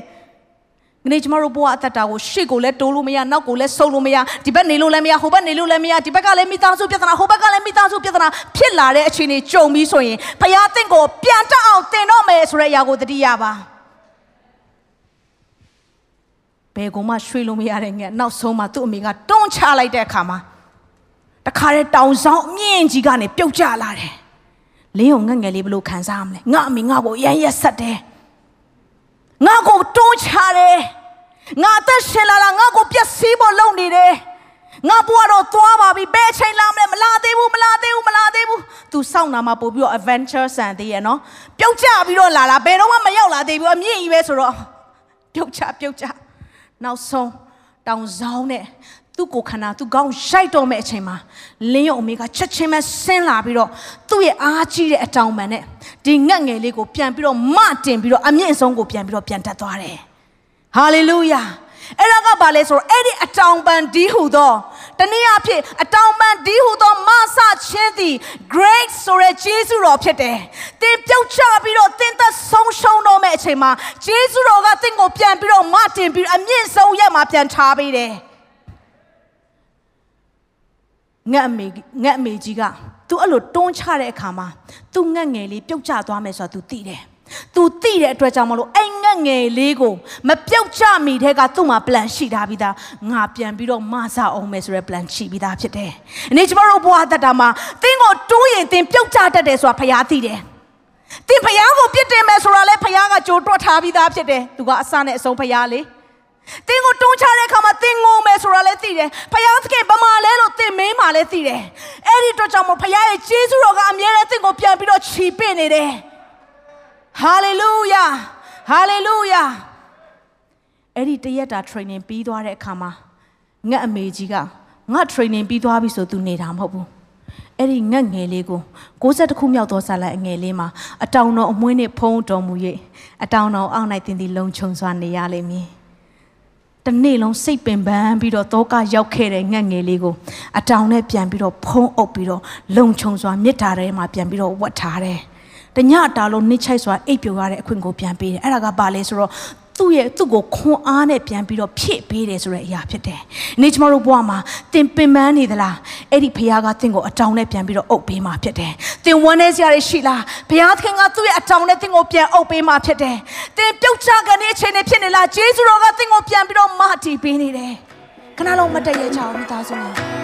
ငနေ့ကျမတို့ဘဝအသက်တာကိုရှေ့ကိုလည်းတိုးလို့မရနောက်ကိုလည်းဆုပ်လို့မရဒီဘက်နေလို့လည်းမရဟိုဘက်နေလို့လည်းမရဒီဘက်ကလည်းမိသားစုပြဿနာဟိုဘက်ကလည်းမိသားစုပြဿနာဖြစ်လာတဲ့အခြေအနေကြုံပြီးဆိုရင်ဖခင်တင့်ကိုပြန်တက်အောင်တင်တော့မယ်ဆိုတဲ့အရာကိုတတိယပါ ဘယ်ကောင်မှရွှေ့လို့မရတဲ့ငယ်နောက်ဆုံးမှသူ့အမေကတွန်းချလိုက်တဲ့အခါမှာတခါတည်းတောင်ဆောင်အမြင့်ကြီးကနေပြုတ်ကျလာတယ်လင်းုံငက်ငယ်လေးဘလို့ခံစားရမလဲငါအမေငါ့ကိုရမ်းရက်ဆက်တယ်ငါကိုတွန်းချတယ်ငါအသက်ရှင်လာတာငါကိုပျက်စီးဖို့လုပ်နေတယ်ငါဘွားတော့သွားပါပြီဘယ်အချိန်လာမလဲမလာသေးဘူးမလာသေးဘူးမလာသေးဘူး तू စောင့်နာမှာပို့ပြီးတော့ adventure ဆန်သေးရနော်ပြုတ်ကျပြီးတော့လာတာဘယ်တော့မှမရောက်လာသေးဘူးအမြင့်ကြီးပဲဆိုတော့ပြုတ်ချပြုတ်ချ နောက်ဆုံးတောင်ဆောင်နဲ့သူ့ကိုခန္ဓာသူ့ကောင်းရိုက်တော့မဲ့အချိန်မှာလင်းရုံအမေကချက်ချင်းပဲဆင်းလာပြီးတော့သူ့ရဲ့အားကြီးတဲ့အတောင်ပံနဲ့ဒီငတ်ငယ်လေးကိုပြန်ပြီးတော့မတင်ပြီးတော့အမြင့်ဆုံးကိုပြန်ပြီးတော့ပြန်တက်သွားတယ်ဟာလေလုယာ အဲ့ဒါကဘာလဲဆိုတော့အဲ့ဒီအတောင်ပံဒီဟူသောတနည်းအားဖြင့်အတောင်ပံဒီဟူသောမဆချင်းသည် great ဆိုရဲဂျေစုတော်ဖြစ်တယ်။သင်ပြုတ်ချပြီးတော့သင်သက်ဆုံးရှုံးတော့မဲ့အချိန်မှာဂျေစုတော်ကသင်ကိုပြန်ပြီးတော့မတင်ပြီးအမြင့်ဆုံးရက်မှာပြန်ထားပေးတယ်။ငတ်အမေငတ်အမေကြီးက तू အဲ့လိုတွန်းချတဲ့အခါမှာ तू ငတ်ငယ်လေးပြုတ်ကျသွားမယ်ဆိုတာ तू သိတယ်။ तू သိတဲ့အတွက်ကြောင့်မလို့အဲ့ငတ်ငယ်လေးကိုမပြုတ်ကျမိတဲ့ကသူ့မှာ plan ရှိထားပြီးသားငါပြန်ပြီးတော့မဆအောင်မယ်ဆိုတဲ့ plan ရှိပြီးသားဖြစ်တယ်။အနေကျမတို့ဘဝတတမှာသင်ကိုတိုးရင်သင်ပြုတ်ကျတတ်တယ်ဆိုတာဖရားသိတယ်။သင်ဖရားကိုပြစ်တင်မယ်ဆိုတာလဲဖရားကကြိုတွက်ထားပြီးသားဖြစ်တယ်။သူကအစနဲ့အဆုံးဖရားလေ။သင်ကိုတွန်းချတဲ့အခါမှာသင်ငုံမယ်ဆိုတာလည်းသိတယ်။ဖယားသခင်ဗမာလဲလို့သင်မင်းမာလည်းသိတယ်။အဲ့ဒီတော့ကြောင့်မို့ဖယားရဲ့ကျေးဇူးတော်ကအမြဲတမ်းသင်ကိုပြန်ပြီးတော့ချီပင့်နေတယ်။ ဟာလေလုယာ။ဟာလေလုယာ။အဲ့ဒီတရက်တာ training ပြီးသွားတဲ့အခါမှာငတ်အမေကြီးကငါ training ပြီးသွားပြီဆိုသူနေတာမဟုတ်ဘူး။အဲ့ဒီငတ်ငယ်လေးကို60ခုမြောက်သောဇာလန်အငယ်လေးမှာအတောင်တော်အမွှေးနဲ့ဖုံးတော်မူ၍အတောင်တော်အောက်၌တင်သည်လုံခြုံစွာနေရလိမ့်မည်။တနေ့လုံးစိတ်ပင်ပန်းပြီးတော့တောကရောက်ခဲ့တဲ့ငတ်ငယ်လေးကိုအတောင်နဲ့ပြန်ပြီးတော့ဖုံးအုပ်ပြီးတော့လုံခြုံစွာမြစ်တာထဲမှာပြန်ပြီးတော့ဝတ်ထားတယ်။ တညတာလုံးနှိမ့်ချိုက်စွာအိပ်ပျော်ရတဲ့အခွင့်ကိုပြန်ပေးတယ်။အဲ့ဒါကဘာလဲဆိုတော့သူ့ရဲ့သူ့ကိုခွန်အားနဲ့ပြန်ပြီးတော့ဖြည့်ပေးတယ်ဆိုတဲ့အရာဖြစ်တယ်။နေ့ကျမတို့ဘဝမှာတင်ပင်ပန်းနေသလား။အဲ့ဒီဖခင်ကတင့်ကိုအတောင်နဲ့ပြန်ပြီးတော့အုပ်ပေးမှာဖြစ်တယ်။တင်ဝမ်းနေစရာတွေရှိလား။ဘုရားသခင်ကသူ့ရဲ့အတောင်နဲ့တင့်ကိုပြန်အုပ်ပေးမှာဖြစ်တယ်။တင်ပြုတ်ချကနေအချိန်နဲ့ဖြစ်နေလား။ဂျေဇုတော်ကတင့်ကိုပြန်ပြီးတော့မတီးပေးနေတယ်။ခဏလုံးမတည့်ရကြအောင်မိသားစုနဲ့